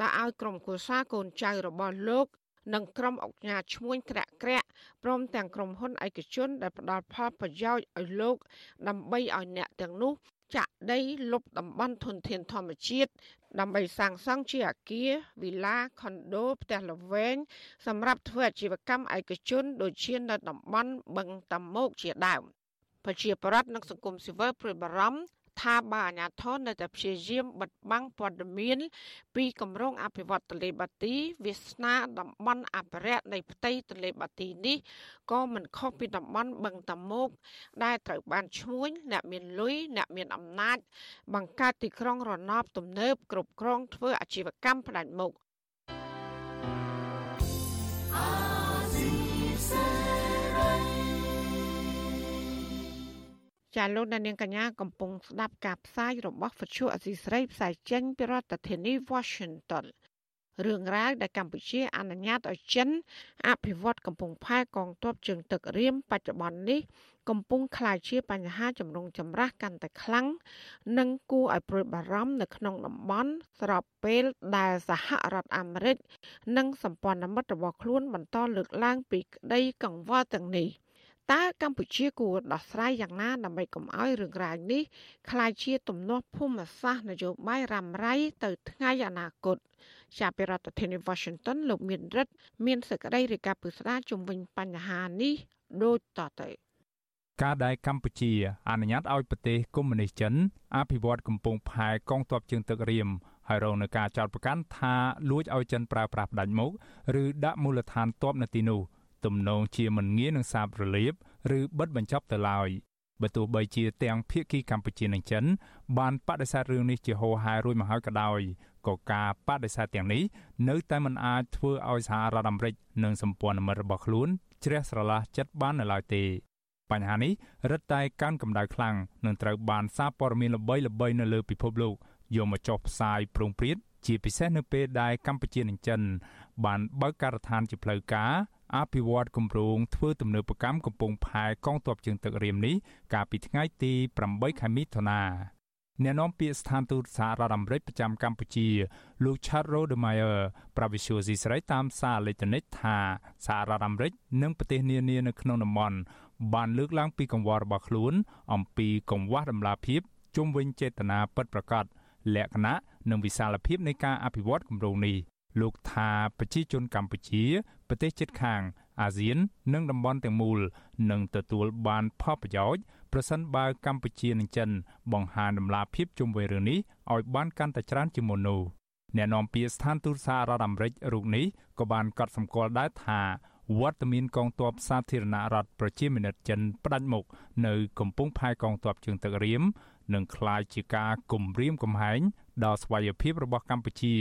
Speaker 4: តើឲ្យក្រុមគូសាកូនចៅរបស់លោកនិងក្រុមអង្គការឈ្មួញក្រាក់ក្រាក់ព្រមទាំងក្រុមហ៊ុនឯកជនដែលផ្ដល់ផលប្រយោជន៍ឲ្យលោក ដើម្បីឲ្យអ្នកទាំងនោះ ចាក់ដីលុបតំបន់ធនធានធម្មជាតិដើម្បីសាងសង់ជាអគារវិឡាខុនដូផ្ទះល្វែងសម្រាប់ធ្វើអាជីវកម្មឯកជនដូចជានៅតំបន់បឹងតាម៉ោកជាដើមប្រជាប្រដ្ឋនិងសង្គមស៊ីវិលព្រួយបារម្ភ ថាបើអាជ្ញាធរនៅតែព្យាយាមបិទបាំងព័ត៌មាន ពីគម្រោងអភិវឌ្ឍទន្លេបាទីវាសនាតំបន់អភិរក្សនៃផ្ទៃទន្លេបាទីនេះក៏មិនខុសពីតំបន់បឹងតាមុកដែលត្រូវបានឈ្មួញអ្នកមានលុយអ្នកមានអំណាច បង្កើតទីក្រុងរណបទំនើបគ្រប់គ្រងធ្វើអាជីវកម្មផ្ដាច់មុខ ចាលោកដានៀងកញ្ញាកំពុងស្ដាប់ការផ្សាយរបស់វិទ្យុអសីស្រីផ្សាយចេញពីរដ្ឋធានី Washington រឿងរ៉ាវដែលកម្ពុជាអនុញ្ញាតឲ្យចិនអភិវឌ្ឍកំពង់ផែកងទ័ពជើងទឹករៀមបច្ចុប្បន្ននេះកំពុងក្លាយជាបញ្ហាចម្រូងចម្រាសកាន់តែខ្លាំងនិងគួរឲ្យព្រួយបារម្ភនៅក្នុងតំបន់ស្របពេលដែលសហរដ្ឋអាមេរិកនិងសម្ព័ន្ធមិត្តរបស់ខ្លួនបន្តលើកឡើងពីក្តីកង្វល់ទាំងនេះ។ តើកម្ពុជាគួរដោះស្រាយយ៉ាងណាដើម្បីកុំឲ្យរឿងរ៉ាវនេះក្លាយជាទំនាស់ភូមិសាស្ត្រនយោបាយរ៉ាំរ៉ៃទៅថ្ងៃអនាគតជាប្រធានាធិបតី Washington លោកមានរិទ្ធមានសេចក្តីរាយការណ៍ពិស្ដារជំវិញបញ្ហានេះដូចតទៅ
Speaker 25: ការដែលកម្ពុជាអនុញ្ញាតឲ្យប្រទេសកុម្មុយនីសចិនអភិវឌ្ឍកំពង់ផែកងទ័ពជើងទឹករៀមហើយរងនឹងការចោទប្រកាន់ថាលួចឲ្យចិនប្រើប្រាស់ផ្ដាច់មុខឬដាក់មូលដ្ឋានទ័ពនៅទីនោះ។ ទំនងជាមិនងាយនឹងសាបរលាបឬបិទបញ្ចប់ទៅឡើយបើទោះបីជាទាំងភៀកគីកម្ពុជានិងចិនបានបដិសេធរឿងនេះជាហោហែរួចមកហើយក៏ដោយក៏ការបដិសេធទាំងនេះនៅតែមិនអាចធ្វើឲ្យសហរដ្ឋអាមេរិកនិងសម្ព័ន្ធមិត្តរបស់ខ្លួនជ្រះស្រឡះចិត្តបាននៅឡើយទេបញ្ហានេះរឹតតែកើនកម្ដៅខ្លាំងនឹងត្រូវបានសារព័ត៌មានល្បីៗនៅលើពិភពលោកយកមកចុះផ្សាយប្រងព្រាតជាពិសេសនៅពេលដែលកម្ពុជានិងចិនបានបើកការដ្ឋានជាផ្លូវការ អភិវឌ្ឍគម្រោងធ្វើទំនើបកម្មកំពង់ផែកងទ័ពជើងទឹករៀមនេះកាលពីថ្ងៃទី8ខែមិថុនាអ្នកនាំពាក្យស្ថានទូតសហរដ្ឋអាមេរិកប្រចាំកម្ពុជាលោក Chad Rodemeyer ប្រវិសុយស៊ីស្រីតាមសារអេឡិចត្រូនិកថាសហរដ្ឋអាមេរិកនិងប្រទេសនានានៅក្នុងតំបន់បានលើកឡើងពីកង្វល់របស់ខ្លួន អំពីកង្វះដំណាភាពជុំវិញចេតនាពិតប្រាកដលក្ខណៈនិងវិសាលភាពនៃការអភិវឌ្ឍគម្រោងនេះ លោកថាប្រជាជនកម្ពុជាប្រទេសជិតខាងអាស៊ាន និងតំបន់ទាំងមូលនឹងទទួលបានផលប្រយោជន៍ប្រសិនបើកម្ពុជានិងចិន បង្ហាញដំណាភាពជុំវិញរឿងនេះឲ្យបានកាន់តែច្រើនជាងមុននោះអ្នកនាំពាក្យស្ថានទូតសហរដ្ឋអាមេរិករូបនេះក៏បានកត់សម្គាល់ដែរថាវត្តមានកងទ័ពសាធារណរដ្ឋប្រជាមានិតចិនផ្ដាច់មុខនៅកំពង់ផែកងទ័ពជើងទឹករៀមនឹងក្លាយជាការគំរាមកំហែង ដល់ស្វ័យភាពរបស់កម្ពុជា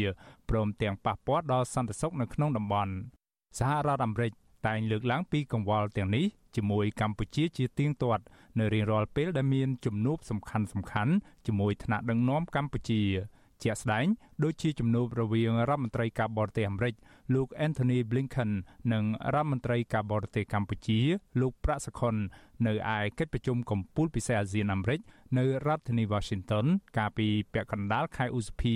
Speaker 25: ព្រមទាំងប៉ះពាល់ដល់សន្តិសុខនៅក្នុងតំបន់សហរដ្ឋអាមេរិកតែងលើកឡើងពីកង្វល់ទាំងនេះជាមួយកម្ពុជាជាទៀងទាត់នៅរៀងរាល់ពេលដែលមានជំនួបសំខាន់សំខាន់ជាមួយថ្នាក់ដឹកនាំកម្ពុជា ជាក់ស្ដែងដូចជាជំនួបរវាងរដ្ឋមន្ត្រីការបរទេសអាមេរិកលោក Anthony Blinken និងរដ្ឋមន្ត្រីការបរទេសកម្ពុជា លោកប្រាក់សុខុននៅឯកិច្ចប្រជុំកំពូលពិសេសអាស៊ានអាមេរិកនៅរដ្ឋធានី Washington កាលពីពាក់កណ្ដាលខែឧសភា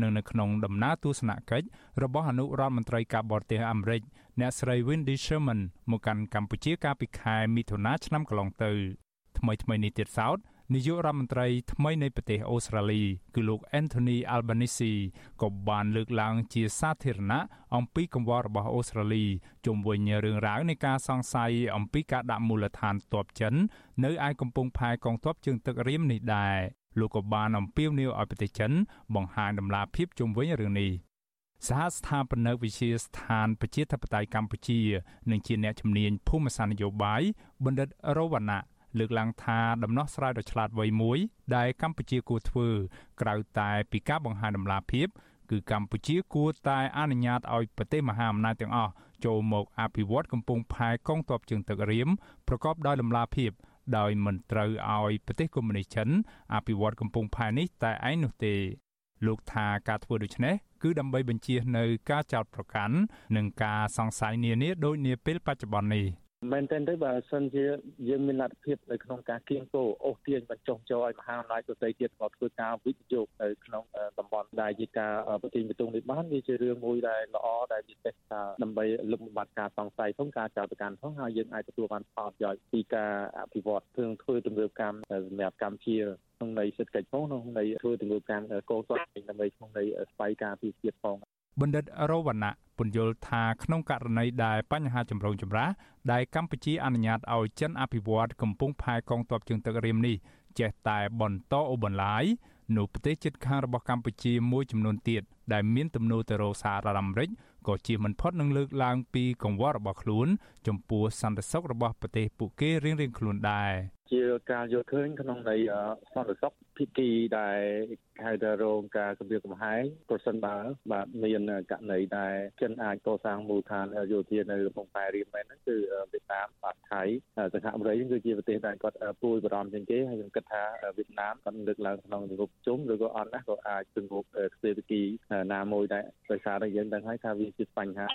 Speaker 25: និងនៅក្នុងដំណើរទស្សនកិច្ចរបស់អនុរដ្ឋមន្ត្រីការបរទេសអាមេរិកអ្នកស្រី Wendy Sherman មកកាន់កម្ពុជាកាលពីខែមិថុនាឆ្នាំកន្លងទៅថ្មីថ្មីនេះទៀតសោត នាយករដ្ឋមន្ត្រីថ្មីនៃប្រទេសអូស្ត្រាលី គឺលោក Anthony Albanese ក៏បានលើកឡើងជាសាធារណៈអំពីកង្វល់របស់អូស្ត្រាលីជុំវិញរឿងរ៉ាវនៃការសង្ស័យអំពីការដាក់មូលដ្ឋានទ័ពចិន នៅឯកំពង់ផែកងទ័ពជើងទឹករៀមនេះដែរលោកក៏បានអំពាវនាវឲ្យប្រទេសចិន បង្ហាញដំណាភាពជុំវិញរឿងនេះសហស្ថាបនិកវិទ្យាស្ថានប្រជាធិបតេយ្យកម្ពុជា និងជាអ្នកជំនាញភូមិសាស្ត្រនយោបាយបណ្ឌិតរវណ្ណៈ លើកឡើងថាដំណោះស្រាយដ៏ឆ្លាតវៃមួយដែលកម្ពុជាគួរធ្វើក្រៅតែពីការបង្ហាញដំណាភាពគឺកម្ពុជាគួរតែអនុញ្ញាតឲ្យប្រទេសមហាអំណាចទាំងអស់ចូលមកអភិវឌ្ឍកំពង់ផែកងទ័ពជើងទឹករៀមប្រកបដោយដំណាភាពដោយមិនត្រូវឲ្យប្រទេសកុម្មុយនីសចិនអភិវឌ្ឍកំពង់ផែនេះតែឯងនោះទេលោកថាការធ្វើដូច្នេះគឺដើម្បីបញ្ជៀសនៅការចោទប្រកាន់និងការសង្ស័យនានាដូចនាពេលបច្ចុប្បន្ននេះ
Speaker 26: មែនទែនទៅបើសិនជាយើងមានលទ្ធភាពនៅក្នុងការគៀងគោអូសទាញបញ្ចុះចូលឲ្យមហាអំណាចដទៃទៀតមកធ្វើការវិនិយោគនៅក្នុងតំបន់ដែលជាការប្រទីបតុងនេះបានវាជារឿងមួយដែលល្អដែលមានទេថាដើម្បីលុបបំបាត់ការសង្ស័យផងការចោទប្រកាន់ផងហើយយើងអាចទទួលបានផលប្រយោជន៍ពីការអភិវឌ្ឍធ្វើធ្វើទម្រើកម្មសម្រាប់កម្ពុជាក្នុងន័យសេដ្ឋកិច្ចផងក្នុងន័យធ្វើទម្រើកម្មកោសលដើម្បីក្នុងន័យស្វ័យការពីជាតិផង
Speaker 25: បណ្ឌិតរវណ្ណៈពន្យល់ថាក្នុងករណីដែលបញ្ហាចម្រូងចម្រាសដែលកម្ពុជាអនុញ្ញាតឲ្យចិនអភិវឌ្ឍកំពង់ផែកងទ័ពជើងទឹករៀមនេះចេះតែបន្តអូបន្លាយនោះប្រទេសជិតខាងរបស់កម្ពុជាមួយចំនួនទៀតដែលមានទំនោរទៅរកសហរដ្ឋអាមេរិកក៏ជាមិនផុតនឹងលើកឡើងពីកង្វល់របស់ខ្លួន ចំពោះសន្តិសុខរបស់ប្រទេសពួកគេរៀងៗខ្លួនដែរ
Speaker 26: ជាការយល់ឃើញក្នុងន័យសន្តិសុខ ភិគីដែលហៅថារងការគម្រាមកំហែងប្រសិនបើបាទមានករណីដែលចិនអាចកសាងមូលដ្ឋានយោធានៅកំពង់ផែរៀមមែនហ្នឹងគឺវៀតណាមបាទថៃសហអាមេរិកគឺជាប្រទេសដែលគាត់ពួយបារម្ភជាងគេហើយខ្ញុំគិតថាវៀតណាមគាត់លើកឡើងក្នុងជំនួបជុំឬក៏អត់ណាក៏អាចជំនួបស្ថិរគីណាមួយដែរដោយសារតែយើងដឹងហើយថាវាជាបញ្ហា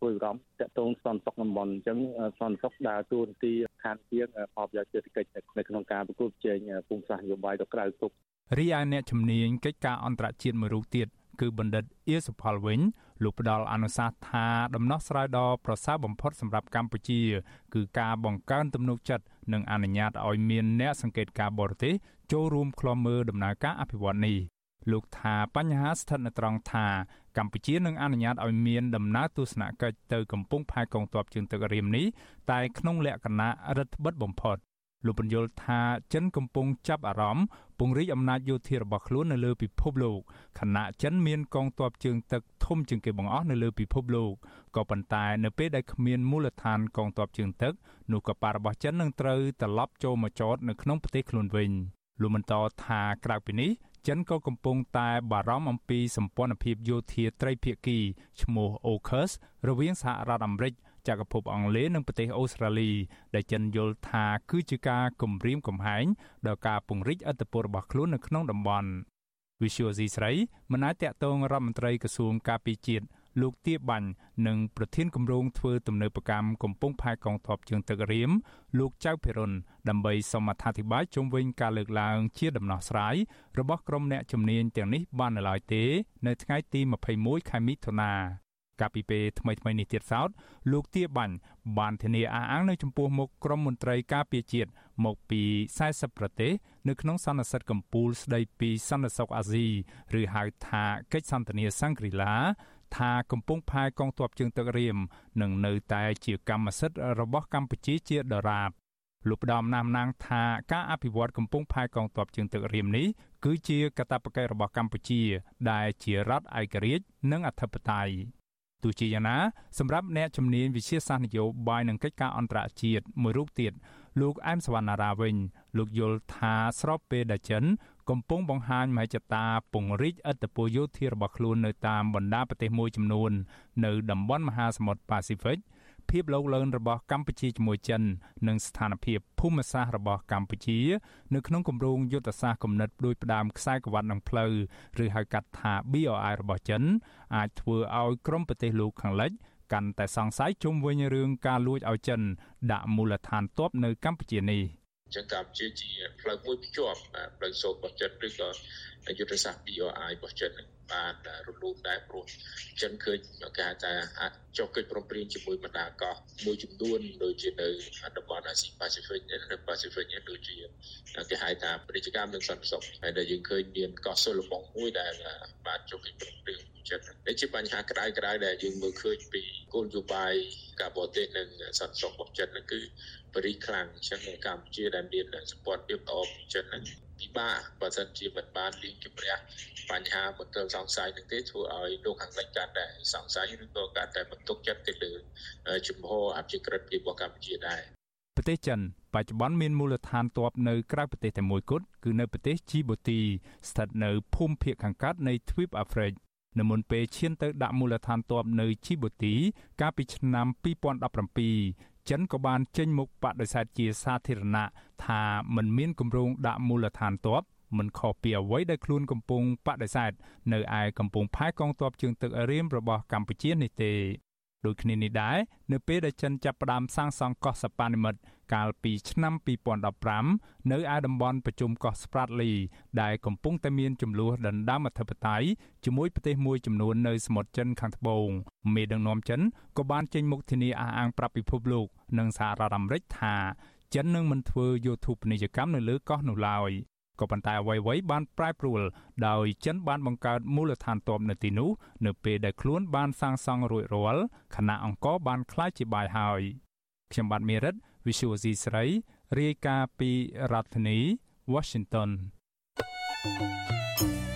Speaker 26: ពួយបារម្ភតកតងសន្តិសុខតំបន់អញ្ចឹងសន្តិសុខដើរតួនាទីខានជាងផលប្រយោជន៍សេដ្ឋកិច្ចនៅក្នុងការប្រគល់ប្រជែងភូមិសាស្ត្រនយោបាយទៅក្រៅទុក
Speaker 25: រីឯអ្នកជំនាញកិច្ចការអន្តរជាតិមួយរូបទៀតគឺបណ្ឌិតអៀសុផលវិញលោកផ្ដល់អនុសាសន៍ថាដំណោះស្រាយដ៏ប្រសើរបំផុតសម្រាប់កម្ពុជា គឺការបង្កើនទំនុកចិត្តនិងអនុញ្ញាតឲ្យមានអ្នកសង្កេតការបរទេសចូលរួមក្លំមើលដំណើរការអភិវឌ្ឍនេះលោកថាបញ្ហាស្ថិតនៅត្រង់ថាកម្ពុជានឹងអនុញ្ញាតឲ្យមានដំណើរទស្សនកិច្ចទៅកំពង់ផែកងទ័ពជើងទឹករៀមនេះតែក្នុងលក្ខណៈរដ្ឋបិទបំផុត លោកបញ្យល់ថាចិនកំពុងចាប់អារម្មណ៍ពង្រីកអំណាចយោធារបស់ខ្លួននៅលើពិភពលោកខណៈចិនមានកងទ័ពជើងទឹកធំជាងគេបង្អស់នៅលើពិភពលោកក៏ប៉ុន្តែនៅពេលដែលគ្មានមូលដ្ឋានកងទ័ពជើងទឹកនោះកប៉ាល់របស់ចិននឹងត្រូវត្រឡប់ចូលមកចតនៅក្នុងប្រទេសខ្លួនវិញលោកបន្តថាក្រៅពីនេះចិនក៏កំពុងតែបារម្ភអំពីសម្ព័ន្ធភាពយោធាត្រីភាគីឈ្មោះ AUKUS រវាងសហរដ្ឋអាមេរិក ចក្រភពអង់គ្លេសនិងប្រទេសអូស្ត្រាលី ដែលចិនយល់ថាគឺជាការគំរាមកំហែងដល់ការពង្រីកអធិបតេយ្យរបស់ខ្លួននៅក្នុងតំបន់ Visual C ស្រីមិនអាចតកតងរដ្ឋមន្ត្រីក្រសួងការពារជាតិលោកទាបាញ់និងប្រធានគម្រោងធ្វើទំនើបកម្មកំពង់ផែកងទ័ពជើងទឹករៀមលោកចៅភិរុនដើម្បីសូមអធិប្បាយជុំវិញការលើកឡើងជាដំណោះស្រាយរបស់ក្រុមអ្នកជំនាញទាំងនេះបាននៅឡើយទេ នៅថ្ងៃទី21ខែមិថុនា កាលពីពេលថ្មីៗនេះទៀតសោតលោកទាបាញ់បានធានាអះអាងនៅចំពោះមុខក្រុមមន្ត្រីការពារជាតិមកពី40ប្រទេសនៅក្នុងសន្និសីទកម្ពុជាស្ដីពីសន្តិសុខអាស៊ីឬហៅថាកិច្ចសន្ទនាសង្គ្រីឡាថាកំពុងផែកងទ័ពជើងទឹករៀមនឹងនៅតែជាកម្មសិទ្ធិរបស់កម្ពុជាជាដរាបលោកផ្ដំណាមណាងថាការអភិវឌ្ឍកំពង់ផែកងទ័ពជើងទឹករៀមនេះគឺជាកាតព្វកិច្ចរបស់កម្ពុជា ដែលជារដ្ឋឯករាជ្យនិងអធិបតេយ្យ ទោះជាយ៉ាងណាសម្រាប់អ្នកជំនាញវិជាសាស្ត្រនយោបាយនិងកិច្ចការអន្តរជាតិមួយរូបទៀតលោកអែមសវណ្ណារាវិញ លោកយល់ថាស្របពេលដែលចិន កំពុងបង្ហាញមហិច្ឆតាពង្រីកឥទ្ធិពលយោធារបស់ខ្លួននៅតាមបណ្ដាប្រទេសមួយចំនួន នៅតំបន់មហាសមុទ្រប៉ាស៊ីហ្វិក ភាពលោកលឿនរបស់កម្ពុជាជាមួយចិន និងស្ថានភាពភូមិសាស្ត្ររបស់កម្ពុជា នៅក្នុងគម្រោងយុទ្ធសាស្ត្រគំនិតដូចផ្ដើមខ្សែក្រវ៉ាត់នឹងផ្លូវឬហៅកាត់ថា BRI របស់ចិន អាចធ្វើឲ្យក្រុមប្រទេសលោកខាងលិចកាន់តែសង្ស័យជុំវិញរឿងការលួចឲ្យចិនដាក់មូលដ្ឋានទ័ពនៅកម្ពុជានេះ
Speaker 27: ចឹងកម្ពុជាជាផ្លូវមួយភ្ជាប់ផ្លូវសូត្ររបស់ចិនឬក៏យុទ្ធសាស្ត្រ BRI របស់ចិនបានរលូនដែរព្រោះចិនឃើញគេថាអាចចុះកិច្ចព្រមព្រៀងជាមួយបណ្ដាកោះមួយចំនួនដូចជានៅតំបន់អាស៊ីប៉ាស៊ីហ្វិកនិងប៉ាស៊ីហ្វិកដូចជាគេហៅថាពាណិជ្ជកម្មនិងសន្តិសុខហើយដែលយើងឃើញមានកោះសុលបងមួយដែលបានចុះកិច្ចព្រមព្រៀងចិត្តនេះជាបញ្ហាក្តៅក្តៅដែលយើងមើលឃើញពីគោលនយោបាយការបរទេសនិងសន្តិសុខរបស់ចិត្តហ្នឹងគឺ បរិខ្លាំងអញ្ចឹងកម្ពុជាដែលមានសម្ព័ន្ធភាពល្អចិត្តហ្នឹងពិបាកបើសិនជាមិនបានលៀងជំរះបញ្ហាមន្ទិលសង្ស័យនឹងទេធ្វើឲ្យលោកខាងលិចកាន់តែសង្ស័យឬក៏កាន់តែបន្ទុកចិត្តទៅលើជំហរអភិក្រិតរបស់កម្ពុជាដែរ
Speaker 25: ប្រទេសចិនបច្ចុប្បន្នមានមូលដ្ឋានទ័ពនៅក្រៅប្រទេសតែមួយគត់គឺនៅប្រទេសជីបូទីស្ថិតនៅភូមិភាគខាងកើតនៃទ្វីបអាហ្វ្រិកនៅមុនពេលឈានទៅដាក់មូលដ្ឋានទ័ពនៅជីបូទី កាលពីឆ្នាំ2017 ចិនក៏បានចេញមុខបដិសេធជាសាធារណៈថាមិនមានគម្រោងដាក់មូលដ្ឋានទ័ពមិនខុសពីអ្វីដែលខ្លួនកំពុងបដិសេធនៅឯកំពង់ផែកងទ័ពជើងទឹករៀមរបស់កម្ពុជានេះទេ ដូចគ្នានេះដែរនៅពេលដែលចិនចាប់ផ្ដើមសាងសង់កោះសប៉ានិមិត្តកាលពីឆ្នាំ2015នៅឯតំបន់ប្រជុំកោះស្ប្រាតលី ដែលកំពុងតែមានចំនួនដណ្ដើមអធិបតេយ្យជាមួយប្រទេសមួយចំនួននៅសមុទ្រចិនខាងត្បូងមេដឹកនាំចិនក៏បានចេញមុខធានាអះអាងប្រាប់ពិភពលោកនិងសហរដ្ឋអាមេរិកថាចិននឹងមិនធ្វើយោធូបនីយកម្មនៅលើកោះនោះឡើយ ក៏ប៉ុន្តែអ្វីៗបានប្រែប្រួលដោយចិនបានបង្កើតមូលដ្ឋានទ័ពនៅទីនោះនៅពេលដែលខ្លួនបានសាងសង់រួចរាល់ខណៈអង្គរបានក្លាយជាបាយហើយខ្ញុំបាទមេរិត Visual C ស្រីរាយការណ៍ពីរដ្ឋធានី Washington thank you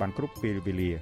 Speaker 28: បានគ្រប់ពេលវេលា។